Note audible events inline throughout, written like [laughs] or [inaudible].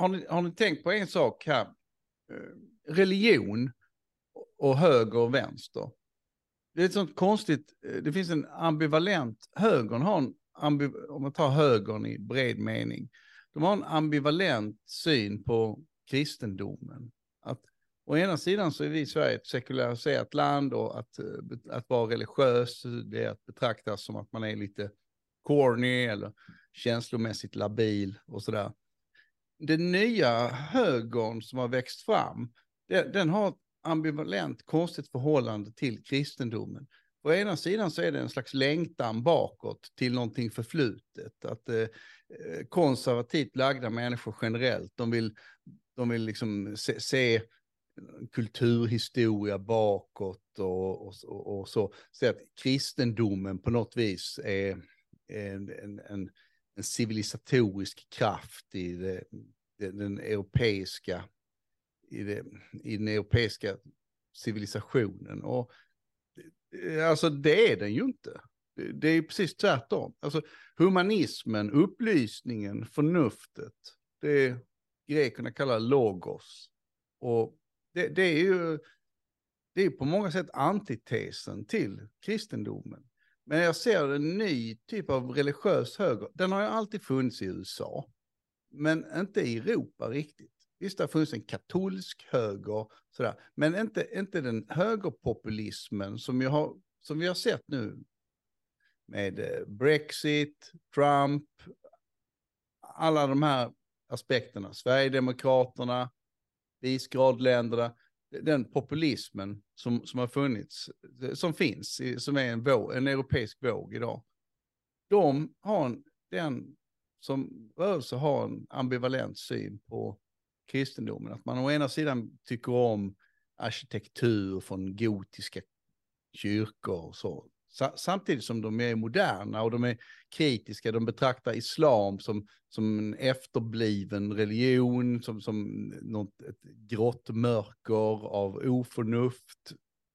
har, ni, har ni tänkt på en sak här? Eh, religion och höger och vänster. Det är ett sånt konstigt, eh, det finns en ambivalent, högern har en, ambiv, om man tar högern i bred mening, de har en ambivalent syn på kristendomen. Att å ena sidan så är vi i Sverige ett sekulariserat land och att, eh, att vara religiös, det är att betraktas som att man är lite corny eller känslomässigt labil och sådär. Den nya högern som har växt fram, den, den har ett ambivalent, konstigt förhållande till kristendomen. Å ena sidan så är det en slags längtan bakåt till någonting förflutet. Att eh, eh, konservativt lagda människor generellt, de vill, de vill liksom se, se kulturhistoria bakåt och, och, och, och så. Så att kristendomen på något vis är en, en, en, en civilisatorisk kraft i det, den europeiska, i, det, i den europeiska civilisationen. Och eh, alltså det är den ju inte. Det är precis tvärtom. Alltså humanismen, upplysningen, förnuftet, det grekerna kallar logos. Och det, det är ju det är på många sätt antitesen till kristendomen. Men jag ser en ny typ av religiös höger. Den har ju alltid funnits i USA, men inte i Europa riktigt. Visst, det har funnits en katolsk höger, sådär. men inte, inte den högerpopulismen som, jag har, som vi har sett nu med eh, Brexit, Trump, alla de här aspekterna, Sverigedemokraterna, visgradländerna, den populismen som, som har funnits, som finns, som är en, våg, en europeisk våg idag. De har en, den som rörelse har en ambivalent syn på kristendomen. Att man å ena sidan tycker om arkitektur från gotiska kyrkor och så. Samtidigt som de är moderna och de är kritiska, de betraktar islam som, som en efterbliven religion, som, som något, ett grått mörker av oförnuft.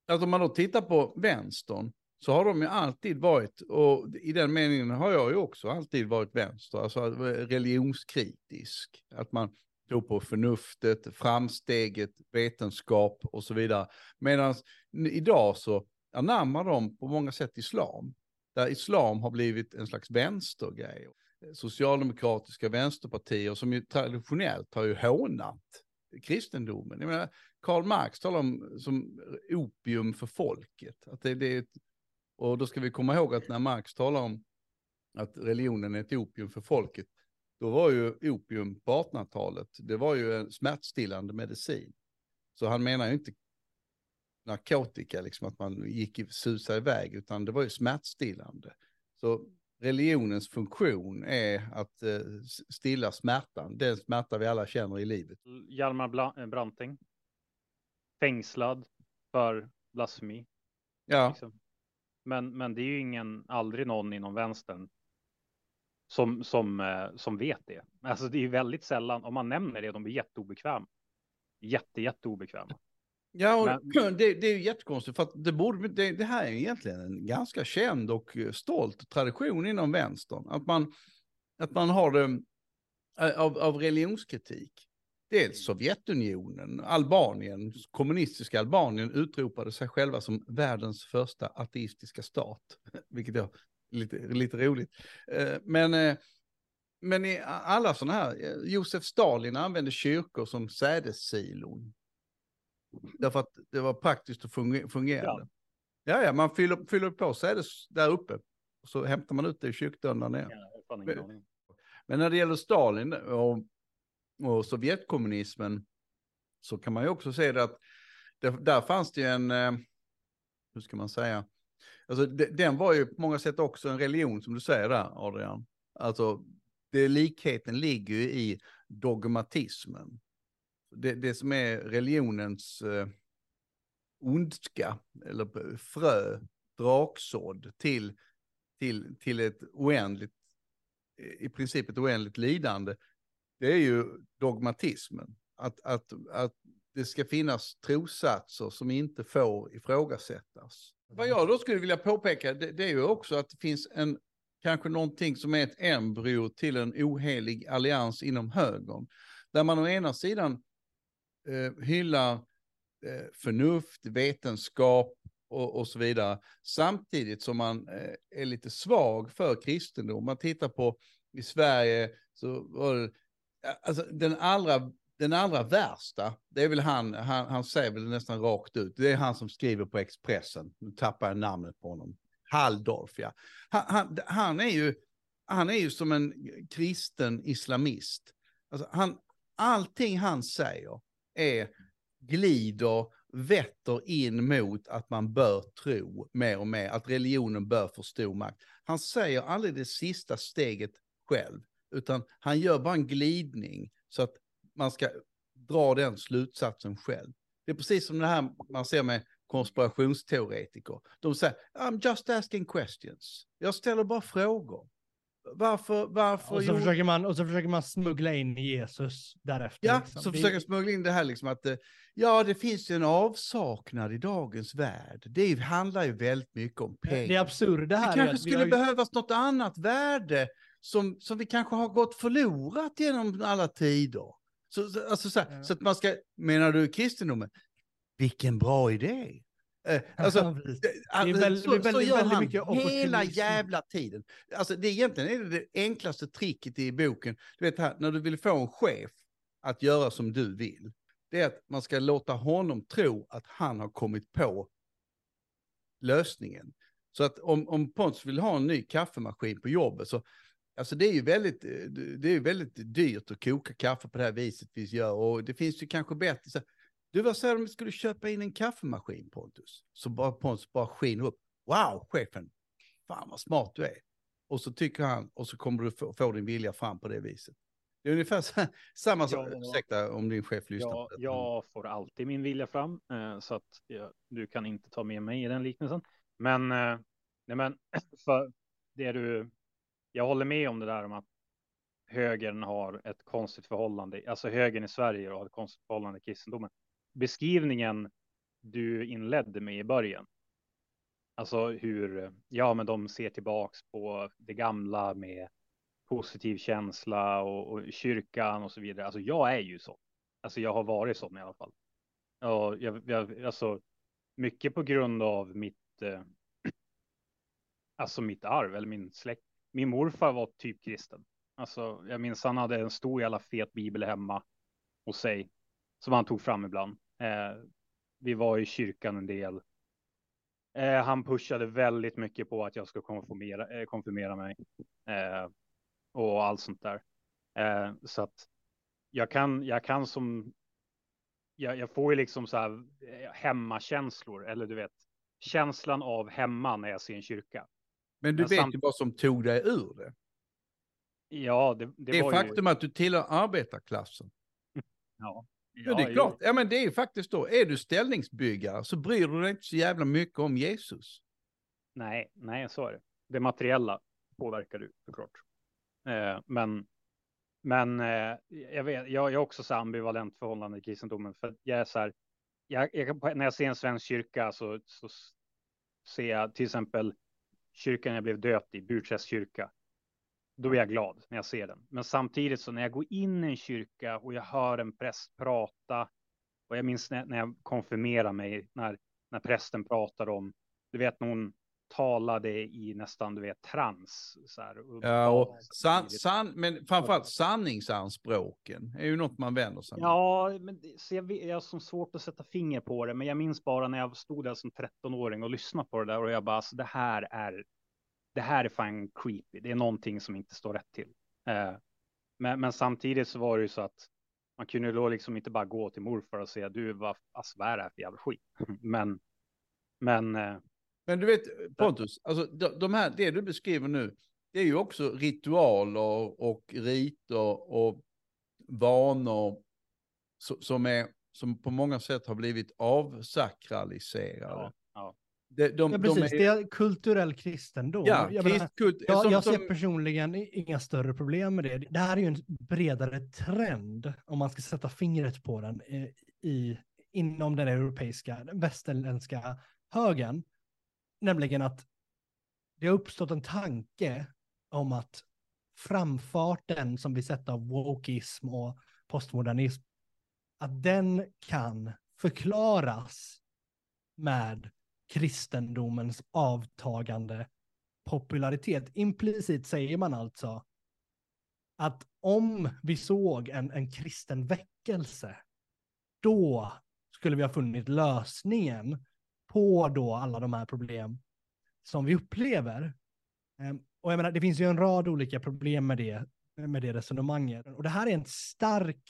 Alltså om man då tittar på vänstern, så har de ju alltid varit, och i den meningen har jag ju också alltid varit vänster, alltså religionskritisk. Att man tror på förnuftet, framsteget, vetenskap och så vidare. Medan idag så anammar de på många sätt islam. Där islam har blivit en slags vänstergrej. Socialdemokratiska vänsterpartier som ju traditionellt har ju hånat kristendomen. Jag menar, Karl Marx talar om som opium för folket. Att det, det är ett, och då ska vi komma ihåg att när Marx talar om att religionen är ett opium för folket, då var ju opium på 1800-talet, det var ju en smärtstillande medicin. Så han menar ju inte narkotika, liksom att man gick susa iväg, utan det var ju smärtstillande. Så religionens funktion är att eh, stilla smärtan, den smärta vi alla känner i livet. Hjalmar eh, Branting, fängslad för blasfemi. Ja. Liksom. Men, men det är ju ingen, aldrig någon inom vänstern som, som, eh, som vet det. Alltså det är ju väldigt sällan, om man nämner det, de blir jätteobekväma. Jätte, jätteobekväma. Ja, Men... [clears throat] det, det, är ju jättekonstigt för att det, borde, det, det, här är egentligen en ganska känd och stolt tradition inom vänstern. Att man, att man har det eh, av, av religionskritik. Dels Sovjetunionen, Albanien, kommunistiska Albanien utropade sig själva som världens första ateistiska stat, [laughs] vilket är lite, lite roligt. Eh, men, eh, men i alla sådana här, Josef Stalin använde kyrkor som sädessilon Därför att det var praktiskt och fungerande. Ja, ja, ja man fyller, fyller på sig där uppe. Och så hämtar man ut det i kyrkdörren där nere. Men när det gäller Stalin och, och Sovjetkommunismen så kan man ju också se det att det, där fanns det ju en, eh, hur ska man säga, alltså det, den var ju på många sätt också en religion som du säger där Adrian. Alltså det, likheten ligger ju i dogmatismen det, det som är religionens eh, ondska, eller frö, draksådd till, till, till ett oändligt, i princip ett oändligt lidande, det är ju dogmatismen. Att, att, att det ska finnas trossatser som inte får ifrågasättas. Vad jag då skulle vilja påpeka, det, det är ju också att det finns en, kanske någonting som är ett embryo till en ohelig allians inom högern. Där man å ena sidan eh, hyllar eh, förnuft, vetenskap och, och, så vidare. Samtidigt som man eh, är lite svag för kristendom. Man tittar på i Sverige så var det, alltså den allra, den allra värsta, det är väl han, han, han säger väl nästan rakt ut, det är han som skriver på Expressen, nu tappar jag namnet på honom, Halldorf ja. Han, han, han, är ju, han är ju som en kristen islamist. Alltså han, allting han säger är glider, vetter in mot att man bör tro mer och mer, att religionen bör få stor makt. Han säger aldrig det sista steget själv, utan han gör bara en glidning så att man ska dra den slutsatsen själv. Det är precis som det här man ser med konspirationsteoretiker. De säger, I'm just asking questions. Jag ställer bara frågor. Varför, varför? Och så, försöker man, och så försöker man smuggla in Jesus därefter. Ja, liksom. så försöker smuggla in det här liksom att, eh, ja det finns ju en avsaknad i dagens värld. Det handlar ju väldigt mycket om pengar. Det absurda här Det kanske skulle har... behövas något annat värde som, som vi kanske har gått förlorat genom alla tider. Så, alltså så, här, ja. så att man ska, menar du kristendomen? Vilken bra idé. Eh, alltså, det är väldigt, så, väldigt, så gör väldigt han mycket hela jävla tiden. Alltså, det egentligen är det enklaste tricket i boken. Du vet här, när du vill få en chef att göra som du vill. Det är att man ska låta honom tro att han har kommit på lösningen. Så att om, om Pontus vill ha en ny kaffemaskin på jobbet så Alltså det är ju väldigt, det är väldigt dyrt att koka kaffe på det här viset vi gör och det finns ju kanske bättre. Så, du, vad säger om vi skulle köpa in en kaffemaskin Pontus? Så bara Pontus bara skiner upp. Wow, chefen, fan vad smart du är. Och så tycker han, och så kommer du få, få din vilja fram på det viset. Det är ungefär [laughs] samma sak, ja, ursäkta om din chef lyssnar. Ja, jag får alltid min vilja fram, eh, så att ja, du kan inte ta med mig i den liknelsen. Men, eh, nej men, [clears throat] för det du, jag håller med om det där om att högern har ett konstigt förhållande, alltså högern i Sverige har ett konstigt förhållande till kristendomen beskrivningen du inledde med i början. Alltså hur, ja men de ser tillbaks på det gamla med positiv känsla och, och kyrkan och så vidare. Alltså jag är ju så. Alltså jag har varit sån i alla fall. Och jag, jag, alltså mycket på grund av mitt, eh, [clears throat] alltså mitt arv eller min släkt. Min morfar var typ kristen. Alltså jag minns han hade en stor jävla fet bibel hemma hos sig som han tog fram ibland. Eh, vi var i kyrkan en del. Eh, han pushade väldigt mycket på att jag ska konfirmera, eh, konfirmera mig eh, och allt sånt där. Eh, så att jag kan, jag kan som, jag, jag får ju liksom så här eh, hemmakänslor, eller du vet, känslan av hemma när jag ser en kyrka. Men du Men vet samt... ju vad som tog dig ur det. Ja, det, det, det var faktum ju... att du tillhör arbetarklassen. [laughs] Ja. Ja, det är klart. Ja, men det är ju faktiskt då. Är du ställningsbyggare så bryr du dig inte så jävla mycket om Jesus. Nej, nej, så är det. Det materiella påverkar du såklart. Eh, men, men eh, jag vet, jag, är också så ambivalent förhållande till kristendomen. För jag är så här, jag, jag, när jag ser en svensk kyrka så, så ser jag till exempel kyrkan jag blev döpt i, Burträsk kyrka då är jag glad när jag ser den. Men samtidigt så när jag går in i en kyrka och jag hör en präst prata och jag minns när, när jag konfirmerar mig när, när prästen pratar om, du vet när hon talade i nästan, du vet, trans. Så här, ja, och san, san, men framförallt sanningsanspråken är ju något man vänder sig med. Ja, men så jag, jag har som svårt att sätta finger på det, men jag minns bara när jag stod där som 13-åring och lyssnade på det där och jag bara, alltså det här är det här är fan creepy. Det är någonting som inte står rätt till. Eh, men, men, samtidigt så var det ju så att man kunde då liksom inte bara gå till morfar och säga du vad, alltså, vad är det här för jävla skit? [laughs] Men, men. Eh, men du vet Pontus, alltså de, här, det du beskriver nu, det är ju också ritualer och riter och vanor som är som på många sätt har blivit avsakraliserade. Ja. De, de, ja, precis. De är... Det är kulturell kristendom. Ja, jag, krist, kult, jag, som, jag ser som... personligen inga större problem med det. Det här är ju en bredare trend, om man ska sätta fingret på den, i, inom den europeiska, den västerländska högen. Nämligen att det har uppstått en tanke om att framfarten som vi sett av wokeism och postmodernism, att den kan förklaras med kristendomens avtagande popularitet. Implicit säger man alltså att om vi såg en, en kristen väckelse, då skulle vi ha funnit lösningen på då alla de här problem som vi upplever. Ehm, och jag menar, det finns ju en rad olika problem med det, med det resonemanget. Och det här är en stark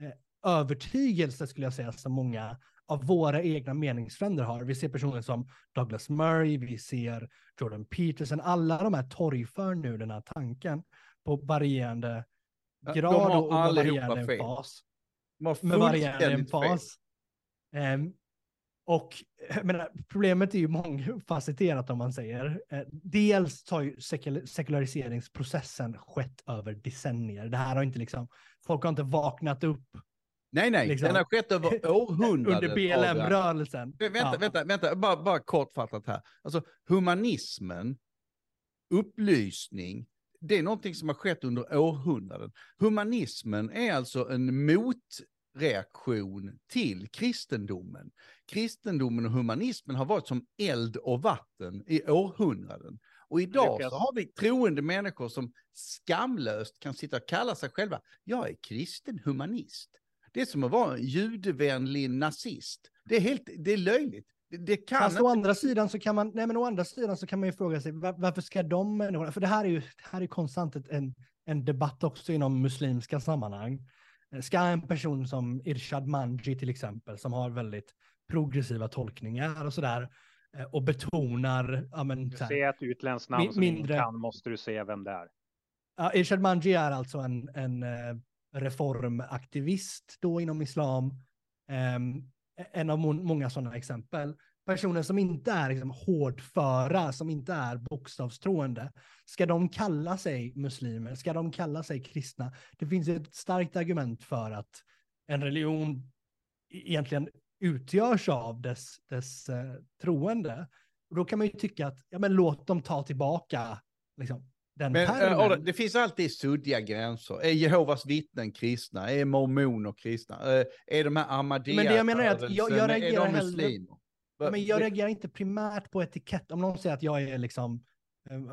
eh, övertygelse skulle jag säga som många av våra egna meningsfränder har. Vi ser personer som Douglas Murray, vi ser Jordan Peterson, alla de här torgför nu den här tanken på varierande grad och varierande fas. Med varierande emfas. Um, och menar, problemet är ju mångfacetterat om man säger. Eh, dels har ju sekulariseringsprocessen skett över decennier. Det här har inte liksom, folk har inte vaknat upp. Nej, nej, liksom, den har skett över [laughs] århundraden. Under BLM-rörelsen. Vänta, ja. vänta, vänta, bara, bara kortfattat här. Alltså humanismen, upplysning, det är någonting som har skett under århundraden. Humanismen är alltså en motreaktion till kristendomen. Kristendomen och humanismen har varit som eld och vatten i århundraden. Och idag så har vi troende människor som skamlöst kan sitta och kalla sig själva, jag är kristen humanist. Det är som att vara en judevänlig nazist. Det är helt, det är löjligt. Det kan Fast inte... å andra sidan så kan man, nej men å andra sidan så kan man ju fråga sig var, varför ska de människorna, för det här är ju, här är konstant en, en debatt också inom muslimska sammanhang. Ska en person som Irshad Manji till exempel, som har väldigt progressiva tolkningar och sådär, eh, och betonar... Ja, men, du ser ett utländskt namn som mindre... kan, måste du se vem det är. Ja, Irshad Manji är alltså en, en eh, reformaktivist då inom islam. Um, en av må många sådana exempel. Personer som inte är liksom hårdföra, som inte är bokstavstroende, ska de kalla sig muslimer? Ska de kalla sig kristna? Det finns ett starkt argument för att en religion egentligen utgörs av dess, dess eh, troende. Och då kan man ju tycka att, ja men låt dem ta tillbaka liksom, den men, äh, det finns alltid suddiga gränser. Är Jehovas vittnen kristna? Är mormoner kristna? Äh, är de här Ahmadiyya Men det jag menar är att jag, jag reagerar är de muslimer? Hellre, men jag reagerar inte primärt på etikett. Om någon säger att jag är liksom,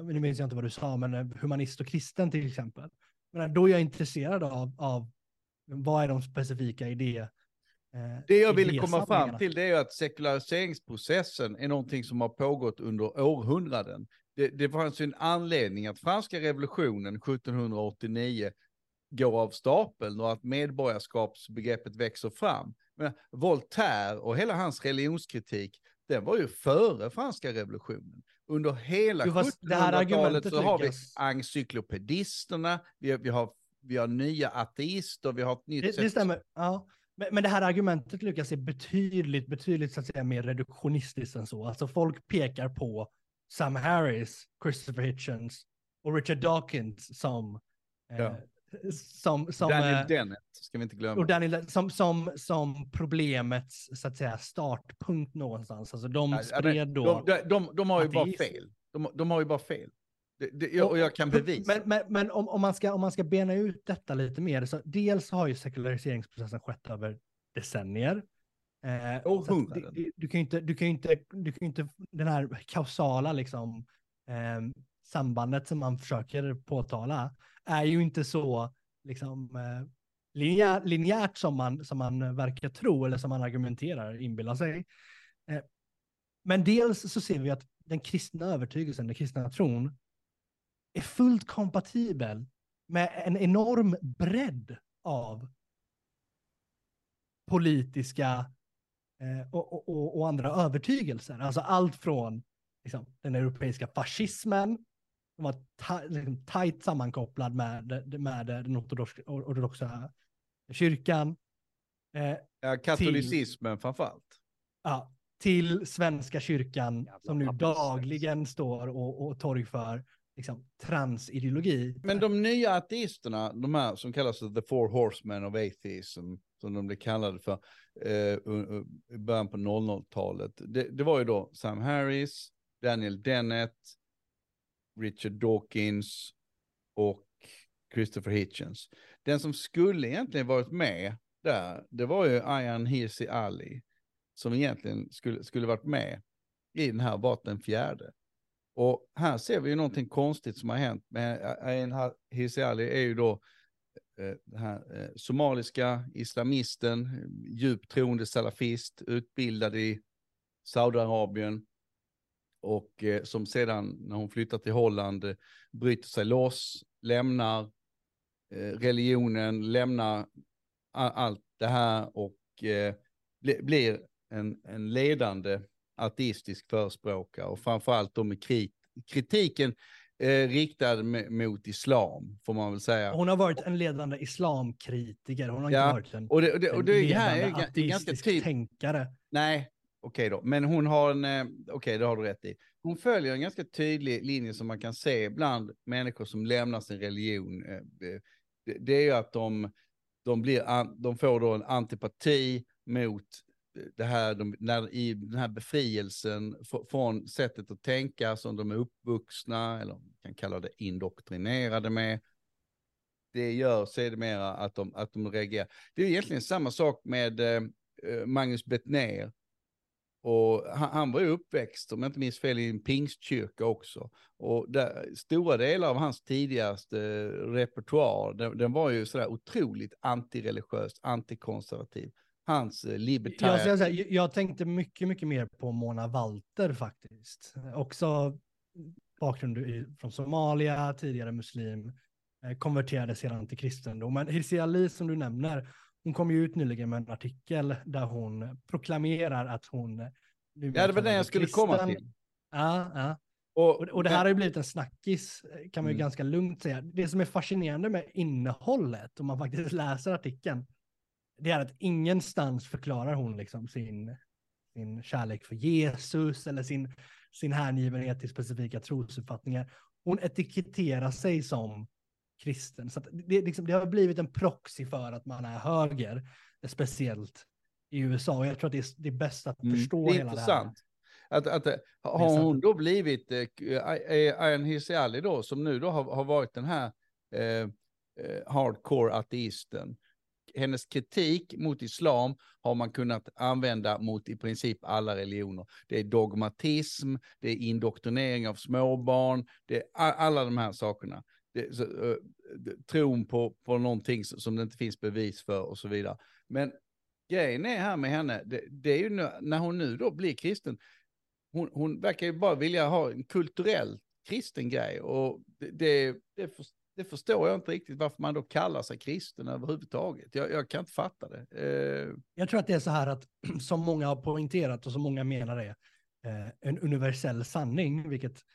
nu minns jag inte vad du sa, men humanist och kristen till exempel. Men då är jag intresserad av, av vad är de specifika idéerna Eh, det jag ville komma fram till det är att sekulariseringsprocessen är någonting som har pågått under århundraden. Det, det fanns ju en anledning att franska revolutionen 1789 går av stapeln och att medborgarskapsbegreppet växer fram. Men Voltaire och hela hans religionskritik, den var ju före franska revolutionen. Under hela 1700-talet så har vi encyklopedisterna, vi, vi, har, vi har nya ateister, vi har ett nytt det, sätt. Det stämmer, ja. Men, men det här argumentet, Lukas, är betydligt, betydligt så att säga, mer reduktionistiskt än så. Alltså folk pekar på Sam Harris, Christopher Hitchens och Richard Dawkins som... Eh, ja. Som, som Daniel eh, Dennett, ska vi inte glömma. Och Daniel, som, som, som problemets, så att säga, startpunkt någonstans. Alltså de spred då... De, de, de, de har ju bara fel. De, de har ju bara fel. Det, det, och jag kan bevisa. Men, men, men om, om, man ska, om man ska bena ut detta lite mer, så dels har ju sekulariseringsprocessen skett över decennier. Eh, Århundraden. Du, du, kan ju inte, du kan inte, du kan inte, den här kausala liksom, eh, sambandet som man försöker påtala är ju inte så liksom, eh, linjär, linjärt som man, som man verkar tro eller som man argumenterar, inbillar sig. Eh, men dels så ser vi att den kristna övertygelsen, den kristna tron, är fullt kompatibel med en enorm bredd av politiska eh, och, och, och, andra övertygelser. Alltså allt från liksom, den europeiska fascismen, som var liksom, tajt sammankopplad med, med den ortodoxa, ortodoxa kyrkan. Eh, ja, katolicismen framförallt. Ja, till Svenska kyrkan Jävla som nu dagligen står och, och torgför liksom, transideologi. Men de nya ateisterna, de här som kallas the four horsemen of atheism, som de blev kallade för eh, i början på 00-talet, det, det, var ju då Sam Harris, Daniel Dennett, Richard Dawkins och Christopher Hitchens. Den som skulle egentligen varit med där, det var ju Ayan Hirsi Ali, som egentligen skulle, skulle varit med i den här, varit den fjärde. Och här ser vi ju någonting konstigt som har hänt med Ayan Hirsi Ali är ju då eh, den här eh, somaliska islamisten, djupt troende salafist, utbildad i Saudiarabien och eh, som sedan när hon flyttar till Holland eh, bryter sig loss, lämnar eh, religionen, lämnar all, allt det här och bli, blir en, en ledande ateistisk förespråkare och framförallt då med krit, kritiken riktad mot islam, får man väl säga. Hon har varit en ledande islamkritiker, hon har ja, inte varit en, och det, och det, och det en här är ganska tydligt. tänkare. Nej, okej okay då, men hon har en, eh, okej okay, det har du rätt i. Hon följer en ganska tydlig linje som man kan se bland människor som lämnar sin religion. Eh, eh, det är ju att de, de, blir, de får då en antipati mot det här, de, när, i den här befrielsen från sättet att tänka som de är uppvuxna, eller man kan kalla det indoktrinerade med. Det gör sedermera att de, att de reagerar. Det är egentligen samma sak med eh, Magnus Bettner. Och han, han, var ju uppväxt, om jag inte minns fel, i en pingstkyrka också. Och där, stora delar av hans tidigaste repertoar, den, den var ju sådär otroligt antireligiös, antikonservativ hans eh, libertär. Jag, säga, jag tänkte mycket, mycket mer på Mona Walter faktiskt. Också bakgrund från Somalia, tidigare muslim, eh, konverterade sedan till kristendom. Men Hirsi Ali som du nämner, hon kom ju ut nyligen med en artikel där hon proklamerar att hon... Ja, det var det jag skulle kristen. komma till. Ja, ja. Och, och, det här har ju blivit en snackis, kan man ju mm. ganska lugnt säga. Det som är fascinerande med innehållet, om man faktiskt läser artikeln, det är att ingenstans förklarar hon liksom sin, sin kärlek för Jesus eller sin, sin hängivenhet till specifika trosuppfattningar. Hon etiketterar sig som kristen. Så det, liksom, det har blivit en proxy för att man är höger, speciellt i USA. Och jag tror att det är, det är bäst att mm, förstå mm, hela intressant. det här. Att, att, har hon då blivit eh, Ayan Hirsi Ali då, som nu då har, har varit den här eh, eh hardcore ateisten, hennes kritik mot islam har man kunnat använda mot i princip alla religioner. Det är dogmatism, det är indoktrinering av småbarn, det är alla de här sakerna. Det, så, uh, tron på, på någonting som det inte finns bevis för och så vidare. Men grejen är här med henne, det, det är ju nu, när hon nu då blir kristen, hon, hon verkar ju bara vilja ha en kulturell kristen grej och det, det, det, det förstår jag inte riktigt varför man då kallar sig kristen överhuvudtaget. Jag, jag kan inte fatta det. Uh... Jag tror att det är så här att, [clears throat] som många har poängterat och som många menar är eh, en universell sanning, vilket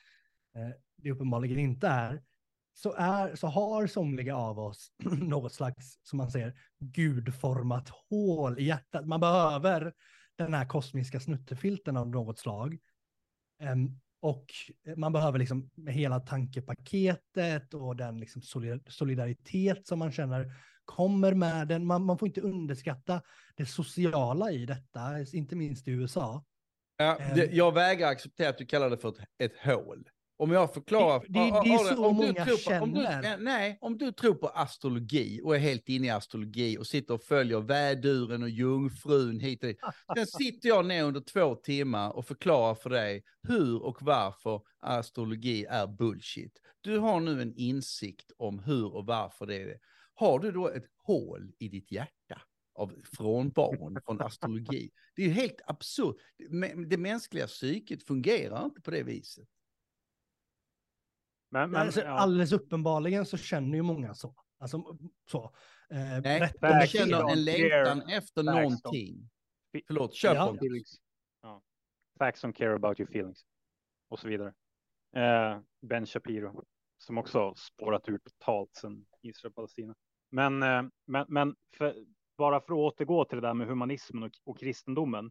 eh, det uppenbarligen inte är, så, är, så har somliga av oss [clears throat] något slags, som man säger, gudformat hål i hjärtat. Man behöver den här kosmiska snuttefilten av något slag. Um, och man behöver liksom hela tankepaketet och den liksom solidaritet som man känner kommer med den. Man, man får inte underskatta det sociala i detta, inte minst i USA. Ja, det, ehm. jag vägrar acceptera att du kallar det för ett, ett hål. Om jag förklarar... Det, det, det är så om många på, känner. Om du, nej, om du tror på astrologi och är helt inne i astrologi och sitter och följer väduren och jungfrun hit och dit. [laughs] Sen sitter jag ner under två timmar och förklarar för dig hur och varför astrologi är bullshit. Du har nu en insikt om hur och varför det är det. Har du då ett hål i ditt hjärta? av frånvaron från astrologi. Det är ju helt absurt. Det mänskliga psyket fungerar inte på det viset. Men, men, alltså, ja. Alldeles uppenbarligen så känner ju många så. Alltså, så. Eh, Nej, de känner en längtan efter någonting. Förlåt, kör ja. på. Ja. Facts don't care about your feelings. Och så vidare. Eh, ben Shapiro, som också spårat ur totalt sedan Israel-Palestina. Men, eh, men, men för, bara för att återgå till det där med humanismen och, och kristendomen.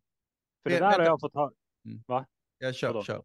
För det, det där vänta. har jag fått höra. Mm. Va? Jag kör, kör.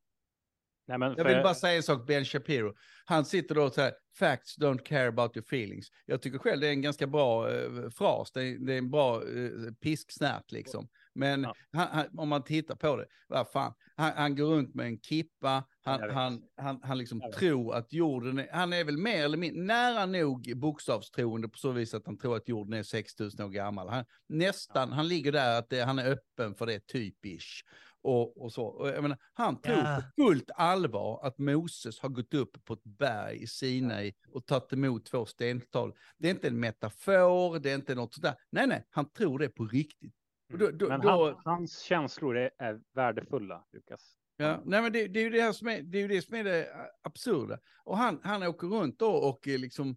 Nej, men för... Jag vill bara säga en sak, Ben Shapiro. Han sitter då och säger, facts don't care about your feelings. Jag tycker själv det är en ganska bra eh, fras, det är, det är, en bra eh, pisksnärt liksom. Men Ja. han, han, om man tittar på det, vad fan, han, han går runt med en kippa, han, han, han, han liksom tror att jorden är, han är väl mer eller mindre, nära nog bokstavstroende på så vis att han tror att jorden är 6000 år gammal. Han, nästan, han ligger där att det, han är öppen för det typisch. Och, och så. Och jag menar, han tror Ja. på fullt allvar att Moses har gått upp på ett berg i Sinai och tagit emot två stental. Det är inte en metafor, det är inte något sådär. Nej, nej, han tror det på riktigt. Då- då- Men då- han, hans känslor är, är värdefulla, Lukas. Ja, nej men det, det är ju det här som är det, är det, som är det absurda. Och han, han åker runt då och eh, liksom,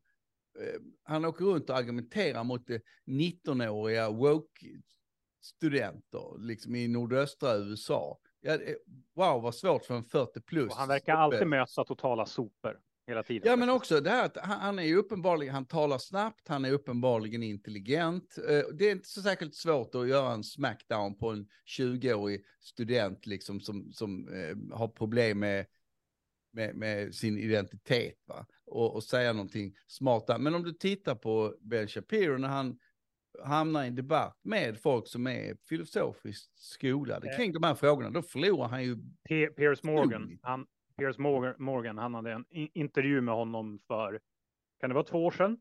eh, han åker runt och argumenterar mot eh, 19-åriga woke-studenter liksom i nordöstra USA. Ja, wow, vad svårt för en 40 plus. Och han verkar alltid möta totala sopor hela tiden. Ja, men också det här att han, är uppenbarligen, han talar snabbt, han är uppenbarligen intelligent. Eh, Det är inte så säkert svårt att göra en smackdown på en 20-årig student liksom som, som eh, har problem med, med, med sin identitet va? Och, och säga någonting smart där. Men om du tittar på Ben Shapiro när han hamnar i en debatt med folk som är filosofiskt skolade Eh. kring de här frågorna, då förlorar han ju P- Piers Morgan, han, Piers Morgan, Morgan, han hade en intervju med honom för, kan det vara två år sedan?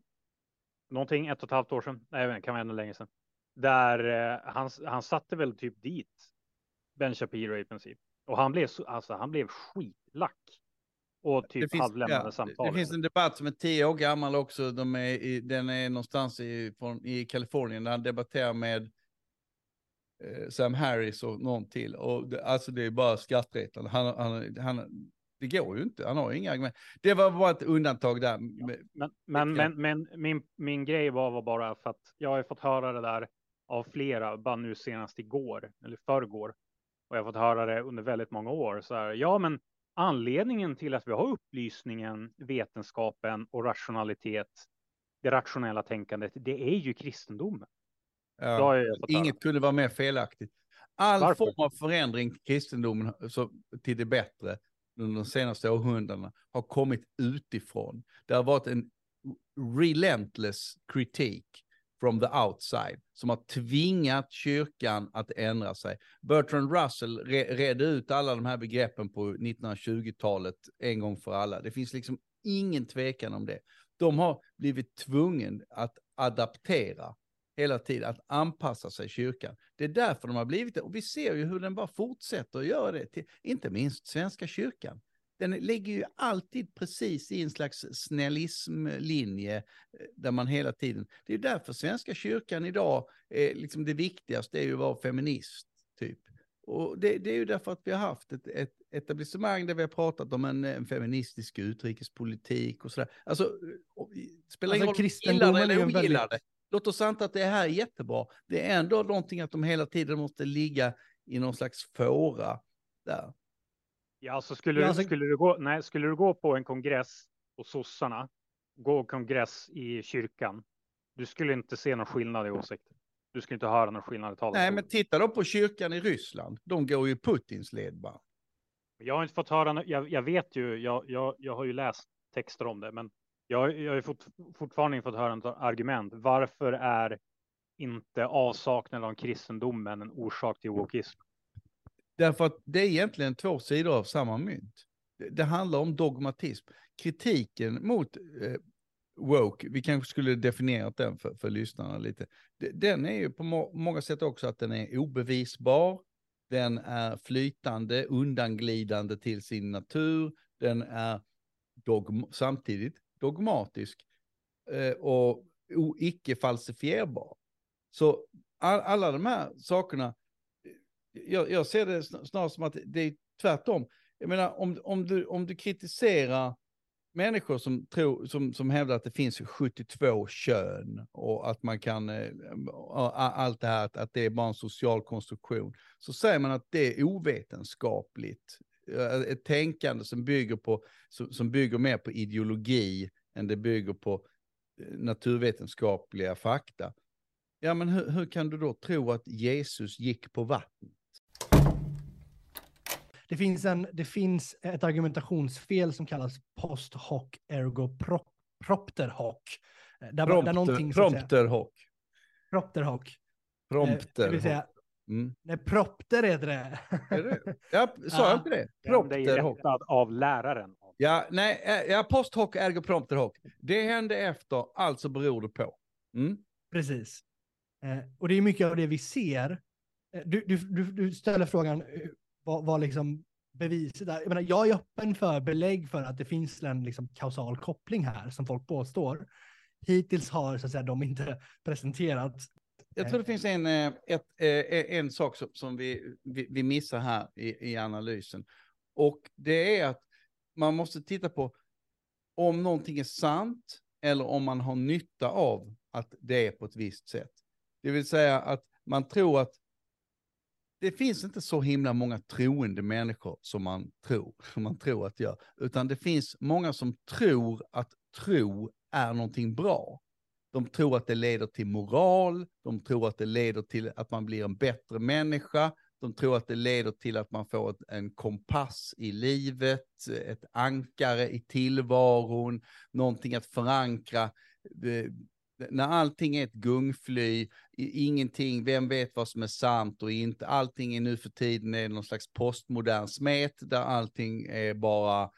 Någonting, ett och ett halvt år sedan? Nej, inte, kan vara ännu längre sedan. Där eh, han, han satte väl typ dit Ben Shapiro i princip. Och han blev, så- alltså, han blev skitlack. Och typ halvlämnade ja, samtalet. Det finns en debatt som är tio år gammal också. De är i, den är någonstans i, från, i Kalifornien där han debatterar med eh, Sam Harris och någon till. Och det, alltså det är bara skrattretande. Han, han, han, det går ju inte. Han har ju inga argument. Det var bara ett undantag där. med- Men, men, Ja. men, men min, min grej var, var bara för att jag har fått höra det där av flera, bara nu senast igår, eller förrgår. Och jag har fått höra det under väldigt många år. Så här, ja, men anledningen till att vi har upplysningen, vetenskapen och rationalitet, det rationella tänkandet, det är ju kristendomen. Ja. Inget kunde vara mer felaktigt. All Varför? form av förändring till kristendomen så, till det bättre under de senaste århundradena har kommit utifrån. Det har varit en relentless kritik from the outside som har tvingat kyrkan att ändra sig. Bertrand Russell re redde ut alla de här begreppen på 1920-talet en gång för alla. Det finns liksom ingen tvekan om det. De har blivit tvungen att adaptera hela tiden, att anpassa sig kyrkan. Det är därför de har blivit det. Och vi ser ju hur den bara fortsätter att göra det, till, inte minst Svenska kyrkan. Den ligger ju alltid precis i en slags snällismlinje eh, där man hela tiden, det är ju därför Svenska kyrkan idag, är liksom det viktigaste är ju att vara feminist, typ. Och det, det är ju därför att vi har haft ett, ett etablissemang där vi har pratat om en, en feministisk utrikespolitik och sådär. Alltså, spelar ingen Alltså, roll om gillar det eller ogillar det. Låt oss anta att det här är jättebra. Det är ändå någonting att de hela tiden måste ligga i någon slags fåra där. Ja, alltså skulle, Ja, du, alltså- skulle, du gå, nej, skulle du gå på en kongress på sossarna, gå kongress i kyrkan, du skulle inte se någon skillnad i åsikter. Du skulle inte höra någon skillnad i talet. Nej, men titta då på kyrkan i Ryssland. De går ju Putins led bara. Jag har inte fått höra, jag, jag vet ju, jag, jag, jag har ju läst texter om det, men jag, jag har ju fort, fortfarande inte fått höra något argument. Varför är inte avsaknaden av kristendomen en orsak till wokism? Därför att det är egentligen två sidor av samma mynt. Det, det handlar om dogmatism. Kritiken mot eh, woke, vi kanske skulle definierat den för, för lyssnarna lite. Den är ju på må många sätt också att den är obevisbar, den är flytande, undanglidande till sin natur, den är dogma samtidigt dogmatisk eh, och icke falsifierbar. Så all, alla de här sakerna, jag, jag ser det snarare som att det är tvärtom. Jag menar, om, om, du, om du kritiserar människor som, tror, som, som hävdar att det finns 72 kön och att man kan, eh, allt det här, att, att det är bara en social konstruktion, så säger man att det är ovetenskapligt. Eh, ett tänkande som bygger, på, som, som bygger mer på ideologi än det bygger på eh, naturvetenskapliga fakta. Ja, men hur, hur kan du då tro att Jesus gick på vatten? Det finns, en, det finns ett argumentationsfel som kallas post hoc ergo pro, propter hoc. Eh, Där, man- där någonting, prompter hoc. propter hoc. Eh, Prompter Det vill säga, hoc. Mm. Nej, propter heter det. Är det? Ja, sa jag inte det? Den är Propter hoc. rättad av läraren. Ja, nej, eh, ja, post hoc ergo prompter hoc. Det hände efter, alltså beror det på. Mm. Precis. Eh, och det är mycket av det vi ser. Eh, du, du, du, du ställer frågan eh, vad, vad liksom beviset är. Jag, menar, jag är öppen för belägg för att det finns en liksom, kausal koppling här som folk påstår. Hittills har så att säga, de inte presenterat. Jag tror det finns en, eh, ett, eh, en sak som, som vi, vi, vi missar här i, i analysen. Och det är att man måste titta på om någonting är sant eller om man har nytta av att det är på ett visst sätt. Det vill säga att man tror att det finns inte så himla många troende människor som man tror, [laughs] som man tror att det gör, utan det finns många som tror att tro är någonting bra. De tror att det leder till moral, de tror att det leder till att man blir en bättre människa, de tror att det leder till att man får ett, en kompass i livet, ett ankare i tillvaron, någonting att förankra. Eh, när allting är ett gungfly, ingenting, vem vet vad som är sant och inte, allting är nu för tiden är någon slags postmodern smet där allting är bara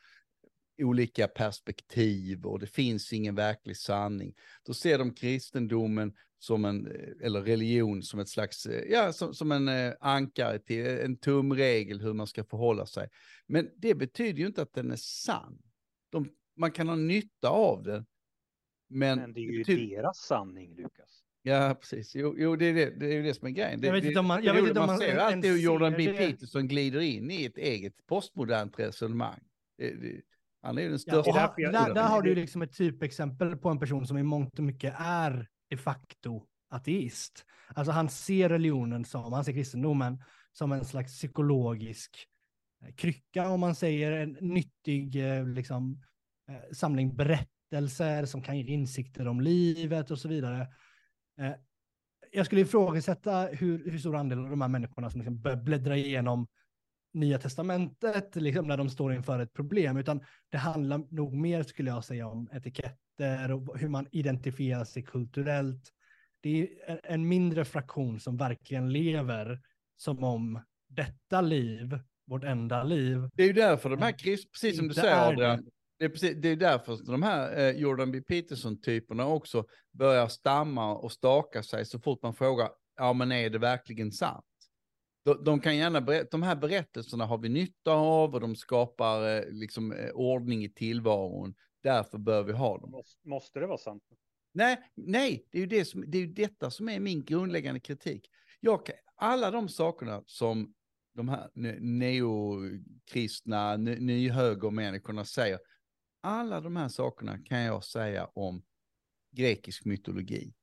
olika perspektiv och det finns ingen verklig sanning. Då ser de kristendomen som en, eller religion som ett slags, ja, som, som en eh, ankare till eh, en tumregel hur man ska förhålla sig. Men det betyder ju inte att den är sann. De, man kan ha nytta av den. Men, Men det är ju betyder- deras sanning, Lukas. Ja, precis. Jo, jo det, är det, det är ju det som är grejen. Det, Jag vet det, inte om man- det jag är vet inte man man ser alltid hur Jordan B. det. Peterson glider in i ett eget postmodernt resonemang. Det, det, han är ju den Ja, största. därför jag- där, där har du liksom ett typexempel på en person som i mångt och mycket är de facto ateist. Alltså han ser religionen som, han ser kristendomen som en slags psykologisk eh, krycka om man säger, en nyttig eh, liksom, eh, samling berättelser som kan ge insikter om livet och så vidare. Eh, Jag skulle ifrågasätta hur, hur stor andel av de här människorna som liksom bläddra igenom Nya Testamentet, liksom när de står inför ett problem, utan det handlar nog mer, skulle jag säga, om etiketter och hur man identifierar sig kulturellt. Det är en- mindre fraktion som verkligen lever som om detta liv, vårt enda liv, Det är ju därför de här krist, precis som du säger Adrian, det är, precis, det är därför de här eh, Jordan B. Peterson-typerna också börjar stamma och staka sig så fort man frågar, ja men är det verkligen sant? De, de kan gärna berätta, de här berättelserna har vi nytta av och de skapar eh, liksom eh, ordning i tillvaron. Därför bör vi ha dem. Måste, det vara sant? Nej, nej, det är ju, det som, det är ju detta som är min grundläggande kritik. Jag, alla de sakerna som de här ne- neokristna, ny- nyhögermänniskorna säger, alla de här sakerna kan jag säga om grekisk mytologi.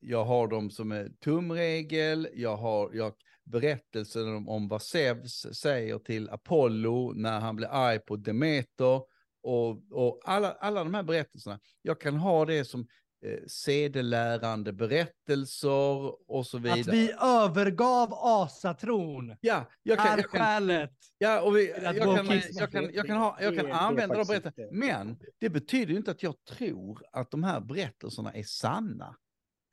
Jag har dem som är tumregel, jag har jag, berättelsen om, om vad Zeus säger till Apollo när han blir arg på Demeter. Och, och alla, alla de här berättelserna, jag kan ha det som eh, sedelärande berättelser och så vidare. att vi övergav asatron. Ja, jag kan, är jag kan, skälet. ja, och vi, jag, kan, jag, kan, jag kan, ha, jag kan använda berätta, inte- men det betyder inte att jag tror att de här berättelserna är sanna.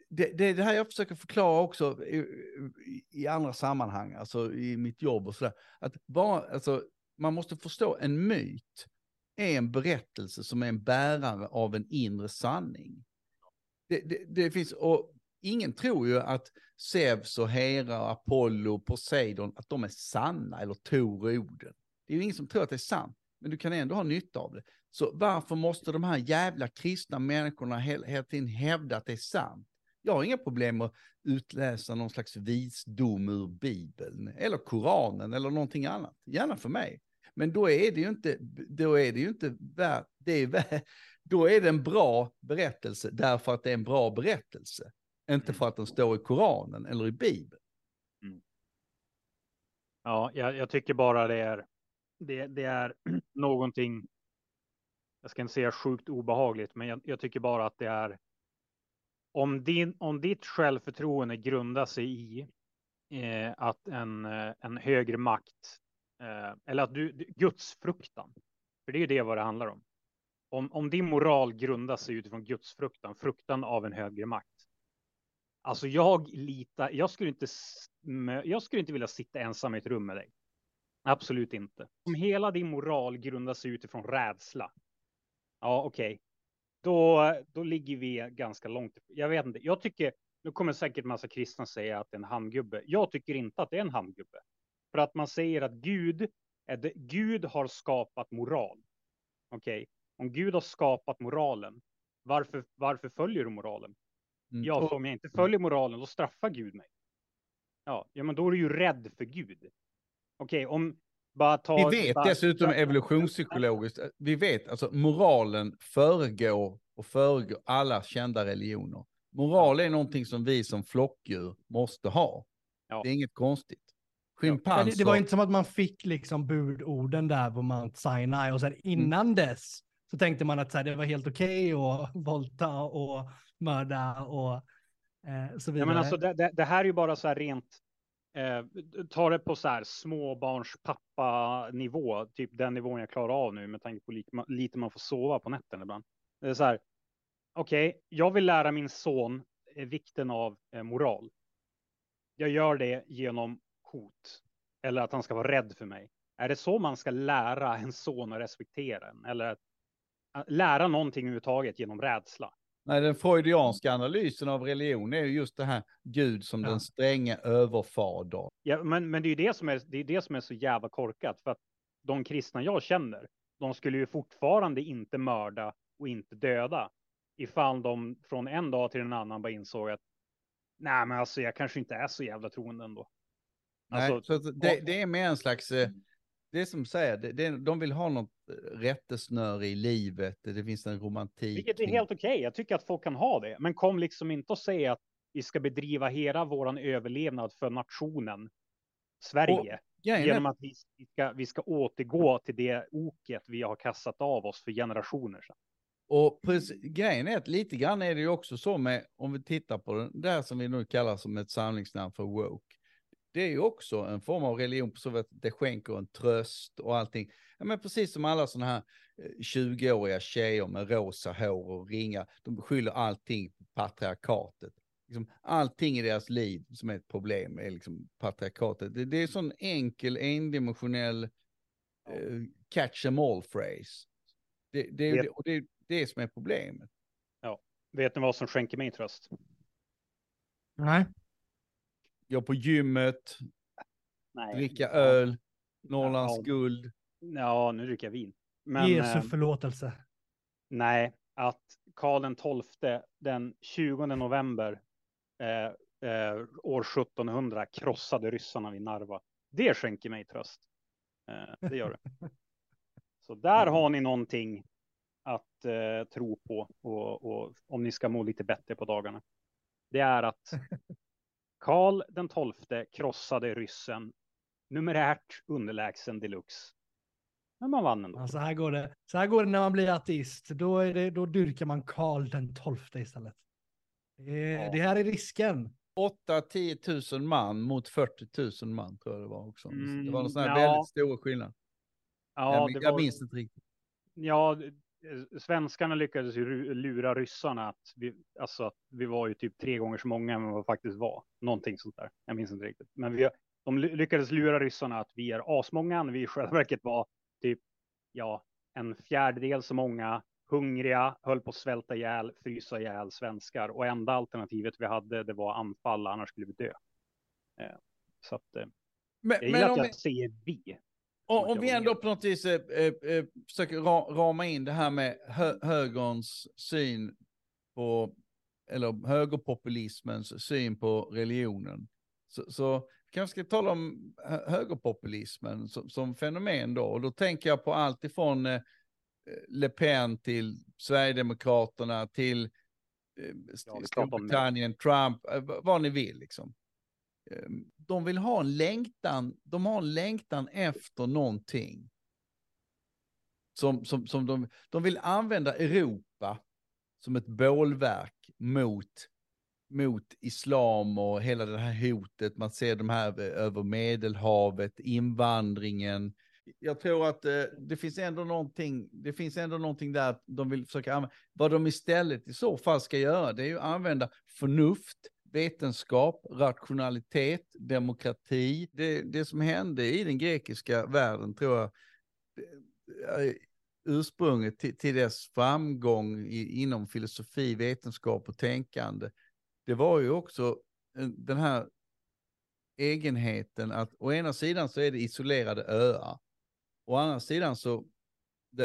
Det, det är det här jag försöker förklara också i, i, i andra sammanhang, alltså i mitt jobb och sådär. Att bara, alltså, man måste förstå en myt är en berättelse som är en bärare av en inre sanning. Det, det, det finns, och ingen tror ju att Zeus och Hera, Apollo, Poseidon, att de är sanna, eller Tor och Oden. Det är ju ingen som tror att det är sant, men du kan ändå ha nytta av det. Så varför måste de här jävla kristna människorna hela, tiden hävda att det är sant? Jag har inga problem att utläsa någon slags visdom ur Bibeln, eller Koranen, eller någonting annat. Gärna för mig. Men då är det ju inte, då är det ju inte värt, det är, då är det en bra berättelse därför att det är en bra berättelse. Inte för att den står i Koranen eller i Bibeln. Ja, jag, jag tycker bara det är, det, det är [clears throat] någonting, jag ska inte säga sjukt obehagligt, men jag, jag tycker bara att det är, om, din, om ditt självförtroende grundar sig i eh, att en, eh, en högre makt, eh, eller att du, du, gudsfruktan, för det är ju det vad det handlar om. Om, om din moral grundar sig utifrån Guds fruktan fruktan av en högre makt, Alltså jag litar, jag skulle inte, jag skulle inte vilja sitta ensam i ett rum med dig. Absolut inte. Om hela din moral grundar sig utifrån rädsla. Ja, okej. Okay. Då, då ligger vi ganska långt. Jag vet inte. Jag tycker, nu kommer säkert massa kristna säga att det är en handgubbe. Jag tycker inte att det är en handgubbe. För att man säger att Gud, är det, Gud har skapat moral. Okej, okay om Gud har skapat moralen, varför, varför följer du moralen? Mm. Ja, för om jag inte följer moralen, då straffar Gud mig. Ja, ja men då är du ju rädd för Gud. Okej, okay, om bara ta... Vi vet bara, dessutom evolutionspsykologiskt, vi vet alltså moralen föregår och föregår alla kända religioner. Moral är någonting som vi som flockdjur måste ha. Ja. Det är inget konstigt. Schimpanser. Det, det, var inte som att man fick liksom budorden där på Mount Sinai och sen mm. innan mm. dess så tänkte man att så här, det var helt okej okay att [laughs] volta och mörda och eh, så vidare. Ja, men alltså, det, det, här är ju bara så här rent, eh, ta det på så här småbarnspappa-nivå, typ den nivån jag klarar av nu med tanke på lite, lite man får sova på nätterna ibland. Det är så här, okej, okay, jag vill lära min son eh, vikten av eh, moral. Jag gör det genom hot eller att han ska vara rädd för mig. Är det så man ska lära en son att respektera en eller att lära någonting överhuvudtaget genom rädsla? Nej, den freudianska analysen av religion är ju just det här Gud som ja. den stränga överfadern. Ja, men, men det är ju det som är, det är det som är så jävla korkat för att de kristna jag känner, de skulle ju fortfarande inte mörda och inte döda ifall de från en dag till en annan bara insåg att nej, men alltså jag kanske inte är så jävla troende ändå. Alltså, nej, så det, det, är mer en slags, eh, det är som säger, det, det, de vill ha något rättesnöre i livet, det finns en romantik. Vilket är helt okej, okay. jag tycker att folk kan ha det, men kom liksom inte och säga att vi ska bedriva hela våran överlevnad för nationen Sverige. Och, genom att vi ska, vi ska återgå till det oket vi har kastat av oss för generationer sedan. Och precis, grejen är att lite grann är det ju också så med, om vi tittar på det där som vi nu kallar som ett samlingsnamn för woke. Det är ju också en form av religion på så att det skänker en tröst och allting. Ja, men precis som alla sådana här 20-åriga eh, tjejer med rosa hår och ringar, de skyller allting på patriarkatet. Liksom, allting i deras liv som är ett problem är liksom patriarkatet. Det, det är en sån enkel, endimensionell uh, catch em all phrase. Det, det, det, och det, det som är problemet. Ja, vet ni vad som skänker mig tröst? Nej. Gå på gymmet, Nej. dricka öl, Norrlands ja. guld. Ja, nu dricker jag vin. Men, Jesu eh, förlåtelse. Nej, att Karl XII den 20 november eh, eh, år 1700 krossade ryssarna vid Narva. Det skänker mig tröst. Eh, det gör det. Så där har ni någonting att eh, tro på och, och, om ni ska må lite bättre på dagarna. Det är att Karl den tolfte krossade ryssen numerärt underlägsen deluxe. Men man vann ändå. Ja, så, här går det. så här går det när man blir ateist. Då, är det, då dyrkar man Karl den tolfte istället. Det, ja. det här är risken. 8-10 000 man mot 40 000 man tror jag det var också. Mm, det var en sån här ja. väldigt stor skillnad. Ja, jag, jag minns inte riktigt. Ja, svenskarna lyckades ju lura ryssarna att vi, alltså att vi var ju typ tre gånger så många än vad vi faktiskt var. Någonting sånt där. Jag minns inte riktigt. Men vi, de lyckades lura ryssarna att vi är asmånga när vi i själva [laughs] verket var typ, ja, en fjärdedel så många hungriga, höll på att svälta ihjäl, frysa ihjäl svenskar och enda alternativet vi hade det var anfall, annars skulle vi dö. Eh, så att eh, men, jag gillar att jag vi... säger vi. Och, om vi ändå på något vis eh, eh, eh, försöker ra, rama in det här med hö, högerns syn på, eller högerpopulismens syn på religionen. Så, så kanske ska tala om högerpopulismen som, som, fenomen då. Och då tänker jag på allt ifrån eh, Le Pen till Sverigedemokraterna till eh, Storbritannien, Trump, eh, vad ni vill liksom. Ehm, de vill ha en längtan, de har en längtan efter någonting. Som, som, som de, de vill använda Europa som ett bålverk mot, mot islam och hela det här hotet. Man ser de här eh, över Medelhavet, invandringen. Jag tror att eh, det finns ändå någonting, det finns ändå någonting där de vill försöka använda. Vad de istället i så fall ska göra, det är ju att använda förnuft, vetenskap, rationalitet, demokrati. Det, det som hände i den grekiska världen tror jag är ursprunget till, till dess framgång i, inom filosofi, vetenskap och tänkande. Det var ju också den här egenheten att å ena sidan så är det isolerade öar. Å andra sidan så,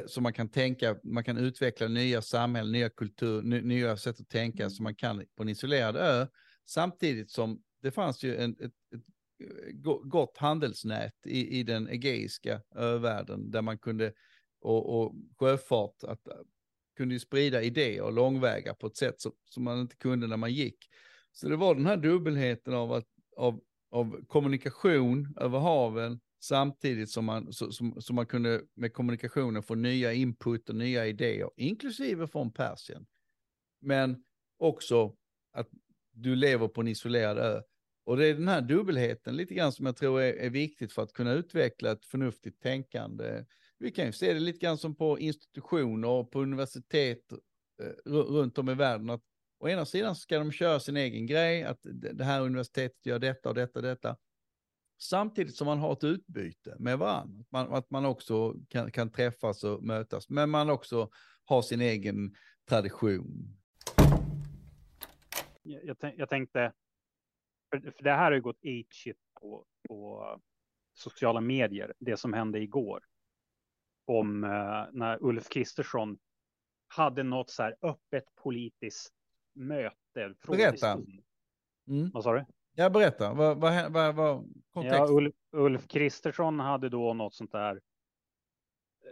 så man kan tänka, man kan utveckla nya samhällen, nya kultur, nya sätt att tänka mm. som man kan på en isolerad ö. Samtidigt som det fanns ju en, ett, ett eh, gott handelsnät i, i den egeiska övärlden där man kunde, och, och sjöfart, att, eh, kunde ju sprida idéer och långväga på ett sätt som, som man inte kunde när man gick. Så det var den här dubbelheten av, att, av, av kommunikation över haven samtidigt som man, så, som, som man kunde med kommunikationen få nya input och nya idéer, inklusive från Persien. Men också att du lever på en isolerad ö. Och det är den här dubbelheten lite grann som jag tror är, är viktigt för att kunna utveckla ett förnuftigt tänkande. Vi kan ju se det lite grann som på institutioner och på universitet eh, runt om i världen. Att å ena sidan ska de köra sin egen grej, att det här universitetet gör detta och detta och detta. Samtidigt som man har ett utbyte med varandra. Att man, att man också kan, kan träffas och mötas, men man också har sin egen tradition jag, jag tänkte, för, för det här har ju gått eight shit på, på sociala medier, det som hände igår. Om uh, när Ulf Kristersson hade något så här öppet politiskt möte. Berätta. Mm. Vad sa du? Ja, berätta. Vad, vad, vad, vad kontext? Ja, Ulf, Ulf Kristersson hade då något sånt där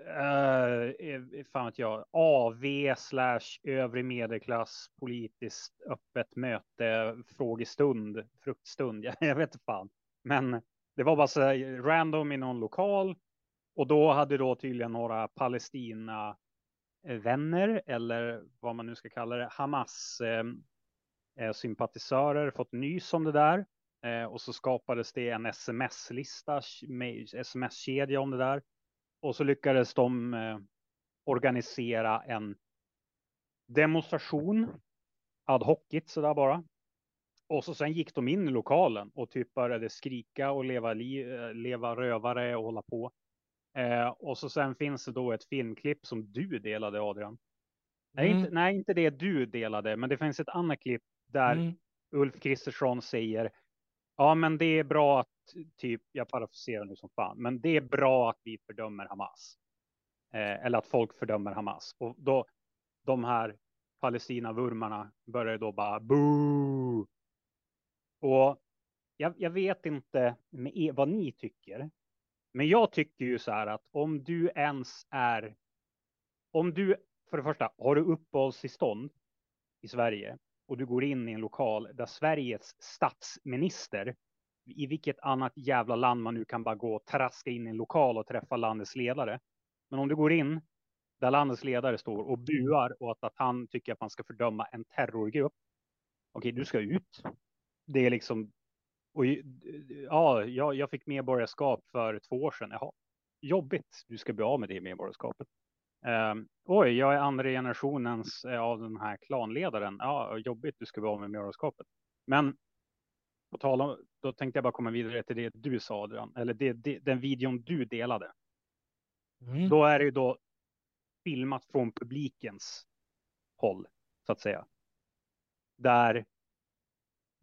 uh, fan vet jag, AV slash övrig medelklass politiskt öppet möte, frågestund, fruktstund, jag, [laughs] jag vet inte fan. Men det var bara så random i någon lokal och då hade då tydligen några Palestina eh, vänner eller vad man nu ska kalla det, Hamas eh, eh sympatisörer fått nys om det där. Eh, och så skapades det en sms-lista, sms-kedja om det där. Och så lyckades de eh, organisera en demonstration ad hocigt sådär bara. Och så sen gick de in i lokalen och typ började skrika och leva, li eh, leva rövare och hålla på. Eh, och så sen finns det då ett filmklipp som du delade Adrian. Mm. Nej, inte, nej, inte det du delade, men det finns ett annat klipp där mm. Ulf Kristersson säger Ja, men det är bra att typ, jag parafraserar nu som fan, men det är bra att vi fördömer Hamas. Eh, eller att folk fördömer Hamas. Och då, de här Palestina-vurmarna börjar då bara boo. Och jag, jag vet inte med er, vad ni tycker, men jag tycker ju så här att om du ens är, om du, för det första, har du uppehållstillstånd i Sverige och du går in i en lokal där Sveriges statsminister, i vilket annat jävla land man nu kan bara gå och traska in i en lokal och träffa landets ledare. Men om du går in där landets ledare står och buar åt att han tycker att man ska fördöma en terrorgrupp. Okej, du ska ut. Det är liksom. Och ja, jag, jag fick medborgarskap för två år sedan. Jaha, jobbigt. Du ska bli av med det medborgarskapet. Um, oj, jag är andra generationens uh, av den här klanledaren. Ja, jobbigt, du ska bli av med medborgarskapet. Men på tal om, då tänkte jag bara komma vidare till det du sa Adrian, eller det, det, den videon du delade. Mm. Då är det ju då filmat från publikens håll, så att säga. Där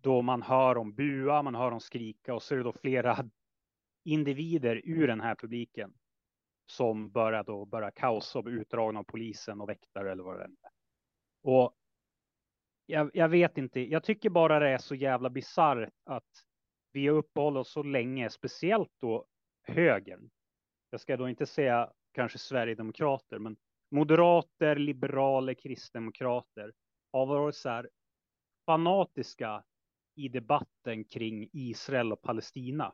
då man hör dem bua, man hör dem skrika och så är det då flera individer ur den här publiken som börjar då börja kaos och bli utdragna av polisen och väktare eller vad det är. Och jag, jag, vet inte, jag tycker bara det är så jävla bisarrt att vi har uppehållit oss så länge, speciellt då högern. Jag ska då inte säga kanske Sverigedemokrater, men moderater, liberaler, kristdemokrater har varit så här fanatiska i debatten kring Israel och Palestina.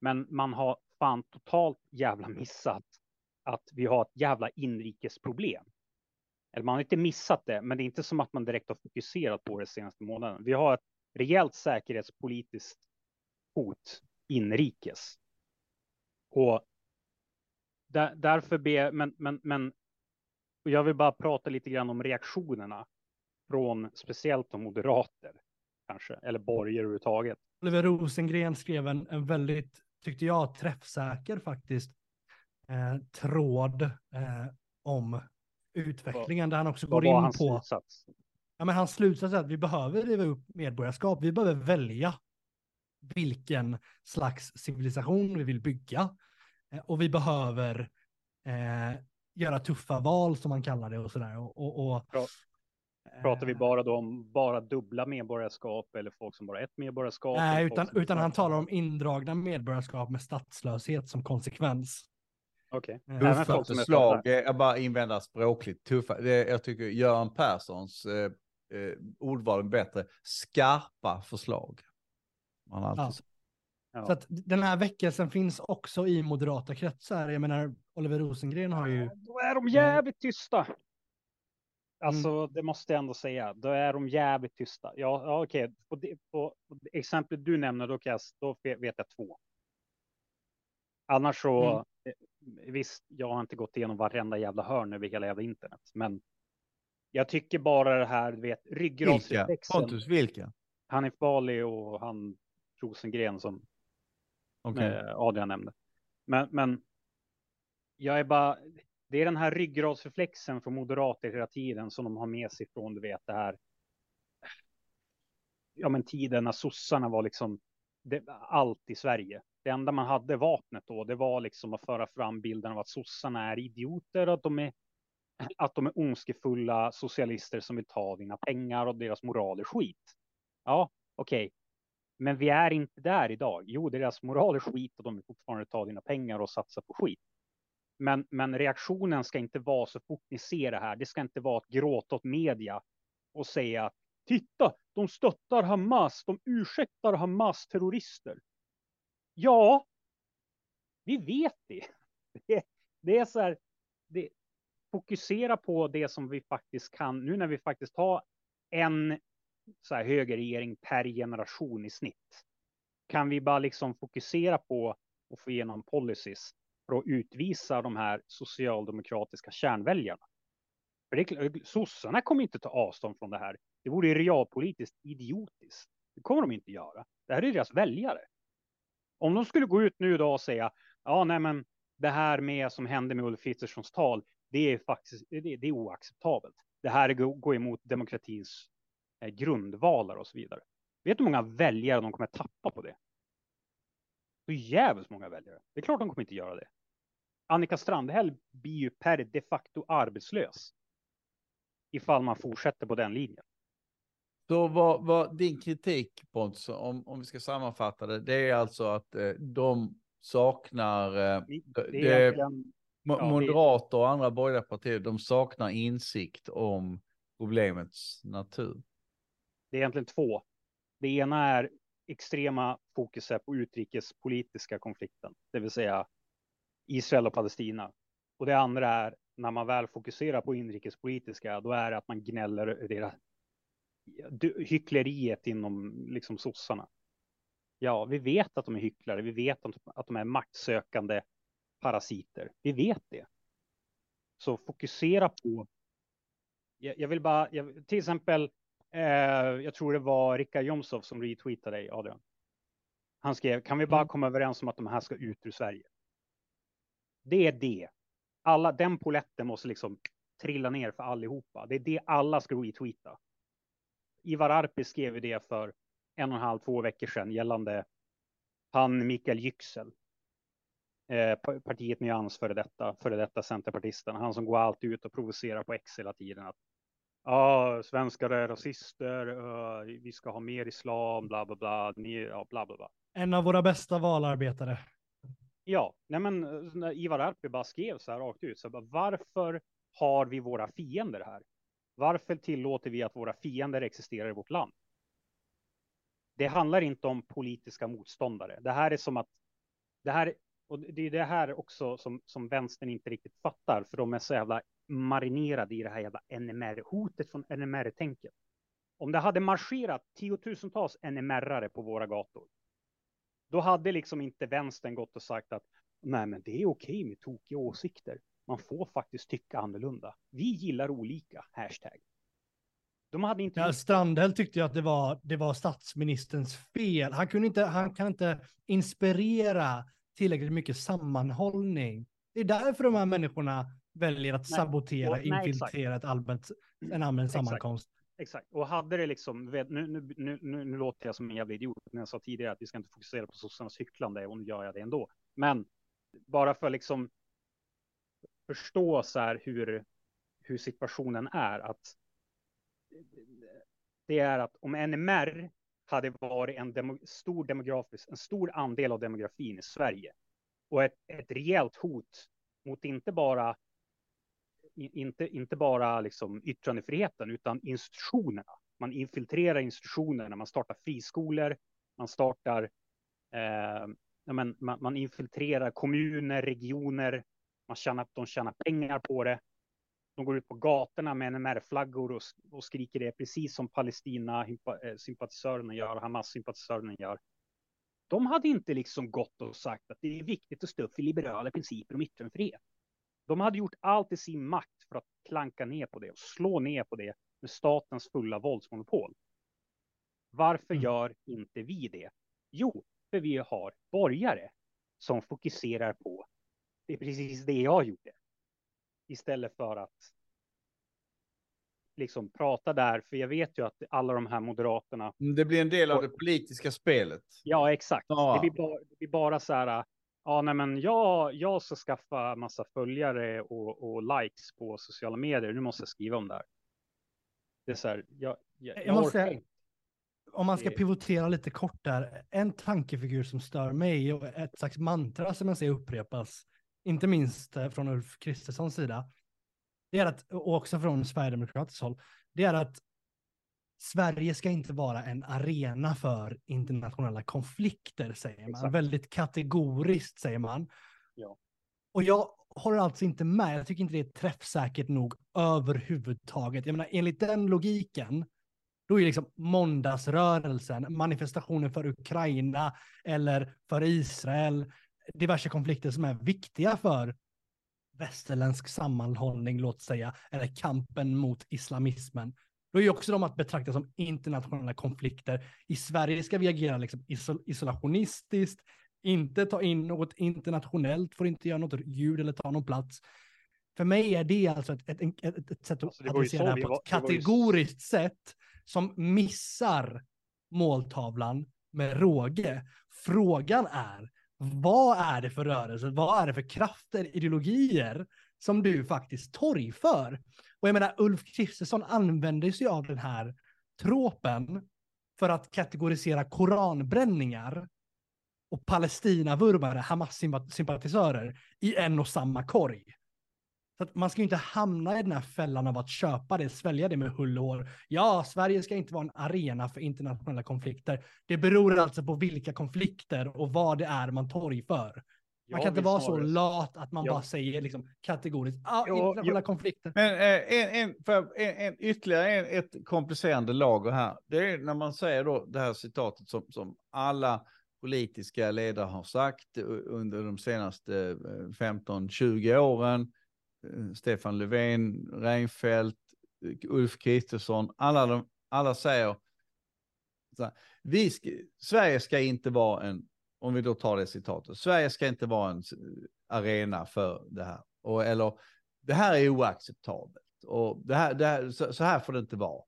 Men man har fan totalt jävla missat att vi har ett jävla inrikesproblem. Eller man har inte missat det, men det är inte som att man direkt har fokuserat på det senaste månaden. Vi har ett rejält säkerhetspolitiskt hot inrikes. Och där, därför ber, men, men, men jag vill bara prata lite grann om reaktionerna från speciellt de moderater. kanske, eller borgare överhuvudtaget. Oliver Rosengren skrev en, en väldigt, tyckte jag, träffsäker faktiskt, eh, tråd eh, om utvecklingen, där han också Vad går var in hans på... slutsats? Ja, men hans slutsats är att vi behöver riva upp medborgarskap. Vi behöver välja vilken slags civilisation vi vill bygga. Eh, och vi behöver eh, göra tuffa val, som man kallar det, och sådär. Och, och, och, Ja. Pratar vi eh, bara då om bara dubbla medborgarskap eller folk som bara ett medborgarskap? Nej, utan, som- utan han talar om indragna medborgarskap med statslöshet som konsekvens. Okej. Eh, Även Tuffa folk förslag, eh, jag bara invända språkligt, tuffa. Det, jag tycker Göran Perssons eh, eh, ordval är bättre. Skarpa förslag. Man alltid Ja. Ja. Så att den här väckelsen finns också i moderata kretsar. Jag menar, Oliver Rosengren har ju... Då är de jävligt tysta. Alltså, det måste jag ändå säga. Då är de jävligt tysta. Ja, ja okej. På, det- på, på det exemplet du nämner, då, kan jag, då vet jag två. Annars så, Mm. eh, visst, jag har inte gått igenom varenda jävla hörn över hela jävla internet, men jag tycker bara det här, du vet, Vilka? ryggradsreflexen. Pontus, vilka? Hanif Bali och han Rosengren som Okej. eh, Adrian nämnde. Men, men jag är bara, det är den här ryggradsreflexen från moderater hela tiden som de har med sig från, du vet, det här. Ja, men tiden när sossarna var liksom det, allt i Sverige. Det enda man hade vapnet då, det var liksom att föra fram bilden av att sossarna är idioter, att de är att de är ondskefulla socialister som vill ta dina pengar och deras moral är skit. Ja, okej. Men vi är inte där idag. Jo, deras moral är skit och de vill fortfarande ta dina pengar och satsa på skit. Men, men reaktionen ska inte vara så fort ni ser det här. Det ska inte vara att gråta åt media och säga titta, de stöttar Hamas, de ursäktar Hamas terrorister. Ja, vi vet det. [laughs] Det, det är så här, det, fokusera på det som vi faktiskt kan, nu när vi faktiskt har en så här högerregering per generation i snitt. Kan vi bara liksom fokusera på att få igenom policies för att utvisa de här socialdemokratiska kärnväljarna? För det är sossarna kommer inte ta avstånd från det här. Det vore ju realpolitiskt idiotiskt. Det kommer de inte göra. Det här är deras väljare. Om de skulle gå ut nu då och säga, ja, nej, men det här med som hände med Ulf Kristerssons tal, det är faktiskt det, det är oacceptabelt. Det här går, emot demokratins grundvalar och så vidare. Vet du hur många väljare de kommer tappa på det? Så jävligt många väljare. Det är klart de kommer inte göra det. Annika Strandhäll blir ju per de facto arbetslös. Ifall man fortsätter på den linjen. Så vad, vad din kritik Pontus, om, om vi ska sammanfatta det, det är alltså att eh, de saknar, eh, Det det- är mo- Ja, det- moderater och andra borgerliga partier, de saknar insikt om problemets natur det är egentligen två. Det ena är extrema fokuset på utrikespolitiska konflikten, det vill säga Israel och Palestina. Och det andra är när man väl fokuserar på inrikespolitiska, då är det att man gnäller deras hyckleriet inom liksom sossarna. Ja, vi vet att de är hycklare. Vi vet att, de är maktsökande parasiter. Vi vet det. Så fokusera på. Jag, jag vill bara, jag, till exempel, jag tror det var Rickard Jomshof som retweetade dig, Adrian. Han skrev, kan vi bara Mm. komma överens om att de här ska ut ur Sverige? Det är det. Alla, den poletten måste liksom trilla ner för allihopa. Det är det alla ska retweeta. Ivar Arpi skrev det för en och en halv, två veckor sedan gällande han Mikael Yüksel. Eh, pa- partiet Nyans före detta, före detta centerpartisten. Han som går alltid ut och provocerar på X hela tiden. Att ja, svenskar är rasister, vi ska ha mer islam, bla bla bla, ja, bla bla bla. En av våra bästa valarbetare. Ja, nej men när Ivar Arpi bara skrev så här rakt ut, så bara, varför har vi våra fiender här? Varför tillåter vi att våra fiender existerar i vårt land? Det handlar inte om politiska motståndare. Det här är som att det här och det är det här också som, som vänstern inte riktigt fattar, för de är så jävla marinerade i det här jävla NMR-hotet från NMR-tänket. Om det hade marscherat tiotusentals NMR-are på våra gator, då hade liksom inte vänstern gått och sagt att nej, men det är okej med tokiga åsikter. Man får faktiskt tycka annorlunda. Vi gillar olika, hashtag. De hade inte... Ja, Strandhäll tyckte ju att det var, det var statsministerns fel. Han, kunde inte, han kan inte inspirera tillräckligt mycket sammanhållning. Det är därför de här människorna väljer att Nej, sabotera, och- nej, infiltrera ett allmänt, en allmän Exakt. sammankomst. Exakt, och hade det liksom, nu, nu, nu, nu, nu låter jag som en jävla idiot när jag sa tidigare att vi ska inte fokusera på sossarnas hycklande och nu gör jag det ändå. Men bara för liksom förstå så här hur, hur situationen är att det är att om NMR hade varit en demo, stor demografisk, en stor andel av demografin i Sverige och ett, ett rejält hot mot inte bara inte, inte bara liksom yttrandefriheten utan institutionerna. Man infiltrerar institutionerna, man startar friskolor, man startar, eh, men, man, man infiltrerar kommuner, regioner, man tjänar, de tjänar pengar på det. De går ut på gatorna med NMR-flaggor och, och skriker det, precis som Palestina-sympatisörerna eh, gör Hamas-sympatisörerna gör. De hade inte liksom gått och sagt att det är viktigt att stå upp för liberala principer om yttrandefrihet. De hade gjort allt i sin makt för att klanka ner på det och slå ner på det med statens fulla våldsmonopol. Varför Mm. gör inte vi det? Jo, för vi har borgare som fokuserar på det är precis det jag gjorde. Istället för att liksom prata där, för jag vet ju att alla de här moderaterna, Det blir en del av det politiska spelet. ja exakt, Ja. det, blir bara, det blir bara så här, ja nej men jag, jag ska skaffa massa följare och, och likes på sociala medier, nu måste jag skriva om det här. Det är så här, jag, jag, Jag jag måste-. Om man ska pivotera lite kort där, en tankefigur som stör mig och ett slags mantra som jag ser upprepas, inte minst eh, från Ulf Kristerssons sida, det är att, och också från Sverigedemokratiskt håll, det är att Sverige ska inte vara en arena för internationella konflikter, säger man. Exakt. Väldigt kategoriskt, säger man. Ja. Och jag håller alltså inte med. Jag tycker inte det är träffsäkert nog överhuvudtaget. Jag menar, enligt den logiken, då är liksom måndagsrörelsen, manifestationen för Ukraina eller för Israel, diverse konflikter som är viktiga för västerländsk sammanhållning, låt säga, eller kampen mot islamismen. Då är ju också de att betrakta som internationella konflikter. I Sverige ska vi agera liksom isol- isolationistiskt, inte ta in något internationellt, får inte göra något ljud eller ta någon plats. För mig är det alltså ett, ett, ett, ett sätt att Alltså, ju adressera det här på ett kategoriskt sätt som missar måltavlan med råge. Frågan är, vad är det för rörelse, vad är det för krafter, ideologier som du faktiskt torgför? Och jag menar, Ulf Kristersson använder sig av den här tråpen för att kategorisera koranbränningar och Palestina-vurmare, Hamas-sympatisörer, i en och samma korg. Så att man ska ju inte hamna i den här fällan av att köpa det, svälja det med hull och hår. Ja, Sverige ska inte vara en arena för internationella konflikter. Det beror alltså på vilka konflikter och vad det är man torgför. Man kan inte vara så snarare- lat att man Jag- bara säger liksom kategoriskt, ah, Jo, internationella jo. konflikter. Men eh, en, en, för en, en, ytterligare en, ett komplicerande lager här. Det är när man säger då det här citatet som, som alla politiska ledare har sagt u- under de senaste eh, 15-20 åren. Eh, Stefan Löfven, Reinfeldt, eh, Ulf Kristersson, alla, de, alla säger så här, vi ska, Sverige ska inte vara en, om vi då tar det citatet, Sverige ska inte vara en arena för det här. Och, eller det här är oacceptabelt och det här, det här, så, så här får det inte vara.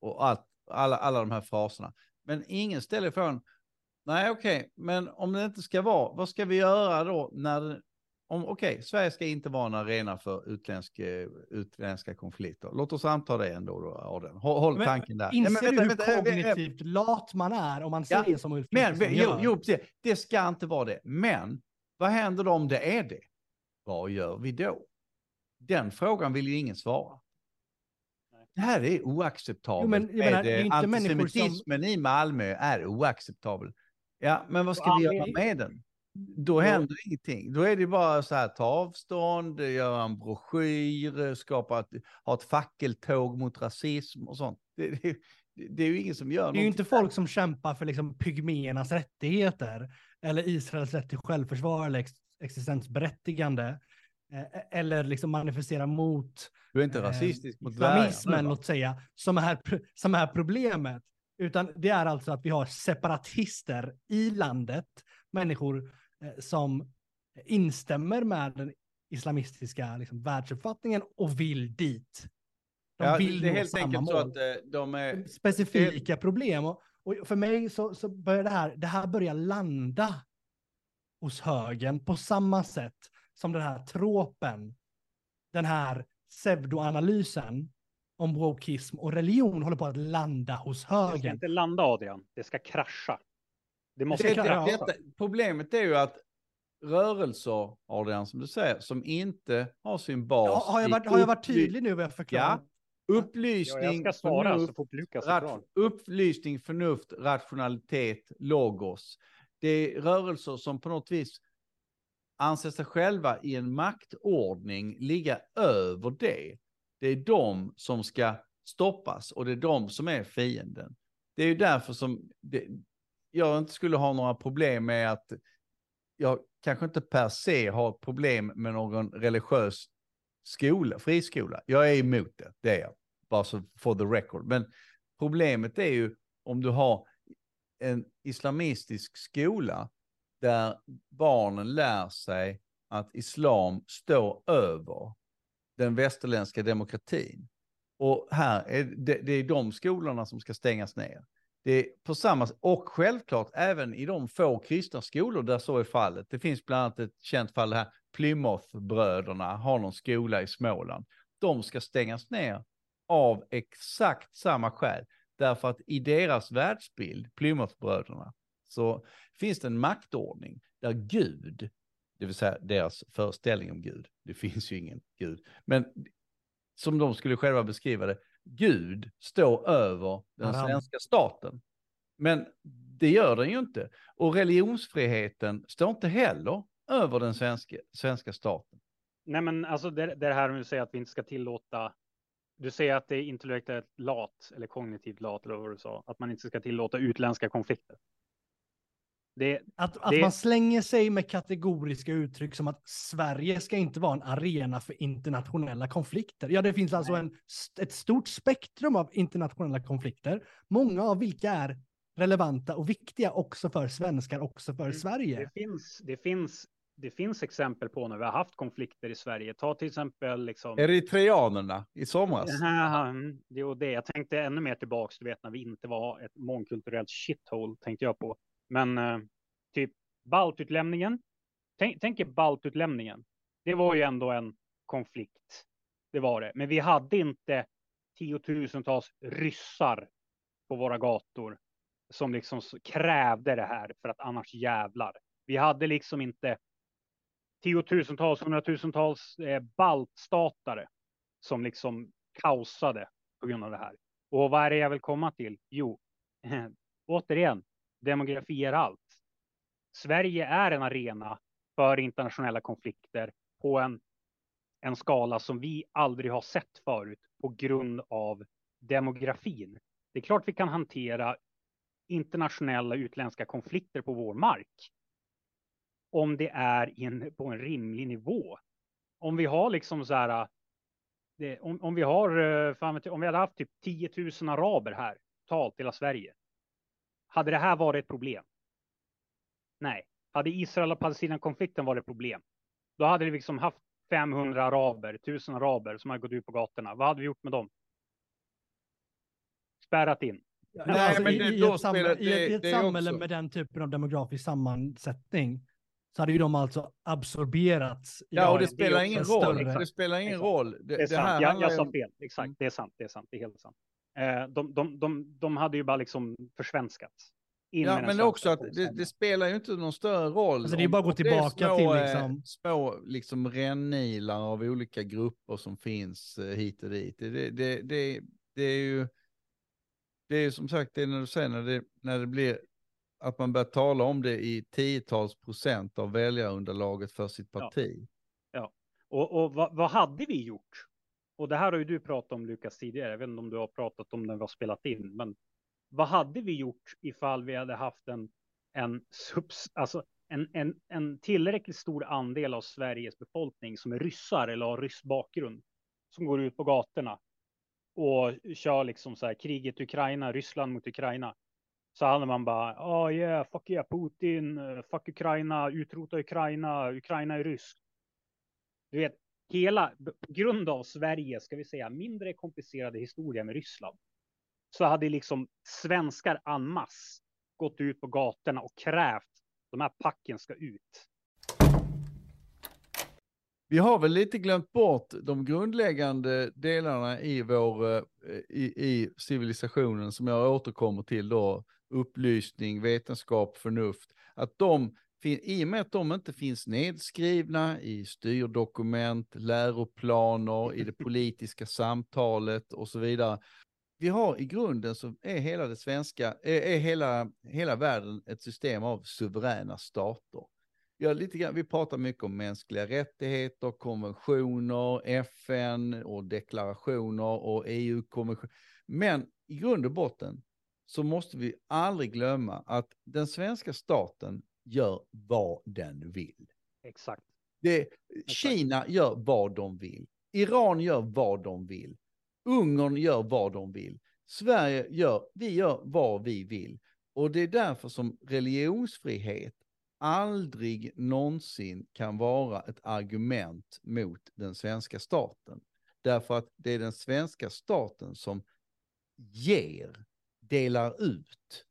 Och att, alla, alla de här fraserna. Men ingen ställer frågan, nej okej, men om det inte ska vara, vad ska vi göra då när om, okej, Sverige ska inte vara en arena för utländsk, eh, utländska konflikter. Låt oss anta det ändå, då, Aden. Håll, håll Men tanken där. Inser Ja, men du vänta, hur vänta, vänta, kognitivt lat man är om man Ja, säger som Ulf Men, Kristersson jo, jo, precis. det ska inte vara det. Men vad händer då om det är det? Vad gör vi då? Den frågan vill ju ingen svara. Det här är oacceptabelt. Jo, men menar, Med, inte människor som- Antisemitismen i Malmö är oacceptabel. Ja, men vad ska Och vi göra med den? Då händer ingenting. Då är det bara så här, ta avstånd, göra en broschyr, skapa ett, ha ett fackeltåg mot rasism och sånt. Det, det, det är ju ingen som gör Det är ju inte folk som kämpar för liksom pygméernas rättigheter eller Israels rätt till självförsvar eller ex existensberättigande. eh, eller liksom manifestera mot Du är inte eh, rasistisk mot dvärgar. nu, islamismen, låt säga, som är, som är problemet. Utan det är alltså att vi har separatister i landet, människor eh, som instämmer med den islamistiska liksom, världsuppfattningen och vill dit. De Ja, vill det är helt samma enkelt så mål. att eh, de är... Specifika problem. Och, och för mig så, så börjar det här, det här börjar landa hos högern på samma sätt som den här tropen, den här pseudoanalysen om wokeism och religion håller på att landa hos Det ska inte landa Adrian, det ska krascha. Det måste Det Det, detta, problemet är ju att rörelser, Adrian, som du säger, som inte har sin bas Ja, har, jag varit, har jag varit tydlig nu vad jag förklarar? Ja, Ja, upplysning, svara förnuft, rat, upplysning, förnuft, rationalitet, logos. Det är rörelser som på något vis anser sig själva i en maktordning ligga över det. Det är de som ska stoppas och det är de som är fienden. Det är ju därför som det, jag inte skulle ha några problem med att jag kanske inte per se har problem med någon religiös skola, friskola. Jag är emot det, det är jag. Bara så for the record. Men problemet är ju om du har en islamistisk skola där barnen lär sig att islam står över den västerländska demokratin. Och här är det, det är de skolorna som ska stängas ner. Det på samma och självklart även i de få kristna skolor där så är fallet. Det finns bland annat ett känt fall här, Plymouthbröderna har någon skola i Småland. De ska stängas ner av exakt samma skäl. Därför att i deras världsbild, Plymouthbröderna, så finns det en maktordning där Gud, det vill säga deras föreställning om Gud, det finns ju ingen Gud, men som de skulle själva beskriva det, Gud står över den Haram. svenska staten. Men det gör den ju inte. Och religionsfriheten står inte heller över den svenska, svenska staten. Nej, men alltså det, det här med att säga att vi inte ska tillåta. Du säger att det är intellektuellt lat eller kognitivt lat eller vad du sa, att man inte ska tillåta utländska konflikter. Det, Att, att Det- man slänger sig med kategoriska uttryck som att Sverige ska inte vara en arena för internationella konflikter. Ja, det finns alltså en, ett stort spektrum av internationella konflikter, många av vilka är relevanta och viktiga också för svenskar, också för Sverige. det finns, det finns, det finns exempel på när vi har haft konflikter i Sverige. Ta till exempel liksom. Eritreanerna i somras. Ja, det och det. Jag tänkte ännu mer tillbaks, du vet när vi inte var ett mångkulturellt shithole, tänkte jag på. Men eh, typ baltutlämningen. Tänk, tänk er baltutlämningen. Det var ju ändå en konflikt. Det var det. Men vi hade inte tiotusentals ryssar på våra gator som liksom krävde det här för att annars jävlar. Vi hade liksom inte tiotusentals, hundratusentals eh, baltstatare som liksom kaosade på grund av det här. Och vad är det jag vill komma till? Jo, [laughs] återigen, demografi är allt. Sverige är en arena för internationella konflikter på en, en skala som vi aldrig har sett förut på grund av demografin. Det är klart vi kan hantera internationella utländska konflikter på vår mark. Om det är in, på en rimlig nivå. Om vi har liksom så här det, om, om vi har, eh, om vi hade haft typ 10 000 araber här, totalt i hela Sverige. Hade det här varit ett problem? Nej. Hade Israel och Palestina-konflikten varit ett problem? Då hade vi liksom haft 500 araber, 1000 araber som hade gått ut på gatorna. Vad hade vi gjort med dem? Spärrat in. Ja, Nej, alltså, men i, det- i ett, samhälle, spelar- i, ett- i det- ett det samhälle också- med den typen av demografisk sammansättning så hade ju de alltså absorberats. Ja, och det spelar ingen roll. större- Det spelar ingen roll. Det, Det är det sant. här Jag, sa fel. Exakt. Mm. Det är sant. Det är sant. Det är helt sant. Eh, de, de, de, de hade ju bara liksom med Ja, men också att det, det spelar ju inte någon större roll. Alltså, det är bara att gå tillbaka små, till eh, liksom- Små liksom rännilar av olika grupper som finns eh, hit och dit. Det, det, det, det, det är ju... Det är ju som sagt, det är när du säger när det, när det blir att man börjar tala om det i tiotals procent av väljarunderlaget för sitt Ja. parti. Och, och vad, vad hade vi gjort? Och det här har ju du pratat om Lukas tidigare. Jag vet inte om du har pratat om när vi har spelat in, men vad hade vi gjort ifall vi hade haft en, en subs, alltså en, en, en tillräckligt stor andel av Sveriges befolkning som är ryssar eller har rysk bakgrund som går ut på gatorna och kör liksom så här kriget Ukraina, Ryssland mot Ukraina. Så hade man bara, oh yeah, fuck yeah, Putin, eh, fuck Ukraina, utrota Ukraina, Ukraina är rysk. Du vet, hela grund av Sverige, ska vi säga, mindre komplicerade historia med Ryssland. Så hade liksom svenskar en gått ut på gatorna och krävt de här packen ska ut. Vi har väl lite glömt bort de grundläggande delarna i vår, eh, i, i civilisationen som jag återkommer till då, upplysning, vetenskap, förnuft, att de, i och med att de inte finns nedskrivna i styrdokument, läroplaner, i det [laughs] politiska samtalet och så vidare. Vi har i grunden så är hela det svenska, är, hela, hela världen ett system av suveräna stater. Ja, lite grann, vi pratar mycket om mänskliga rättigheter, konventioner, FN och deklarationer och EU-konventioner. Men i grund och botten så måste vi aldrig glömma att den svenska staten gör vad den vill. Exakt. Det, Exakt. Kina gör vad de vill. Iran gör vad de vill. Ungern gör vad de vill. Sverige gör, vi gör vad vi vill. Och det är därför som religionsfrihet aldrig någonsin kan vara ett argument mot den svenska staten. Därför att det är den svenska staten som ger, delar ut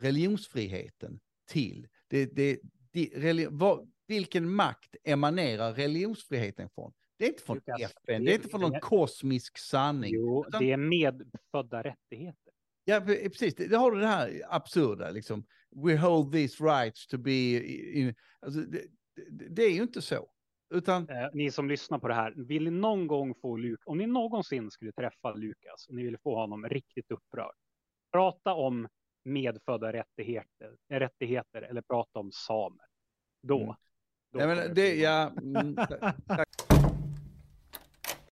religionsfriheten till. Det, det, det, vad, vilken makt emanerar religionsfriheten från? Det är inte från Lukas, FN, det är inte från någon kosmisk sanning. Jo, utan, det är medfödda rättigheter. Ja, precis. Det, har du det här absurda, liksom. We hold these rights to be... In, alltså, det, det, det är ju inte så. Utan... Eh, ni som lyssnar på det här, vill ni någon gång få Lukas, om ni någonsin skulle träffa Lukas och ni vill få honom riktigt upprörd, prata om medfödda rättigheter, rättigheter eller prata om samer. Då. Mm. då ja, men det, ja, mm, tack.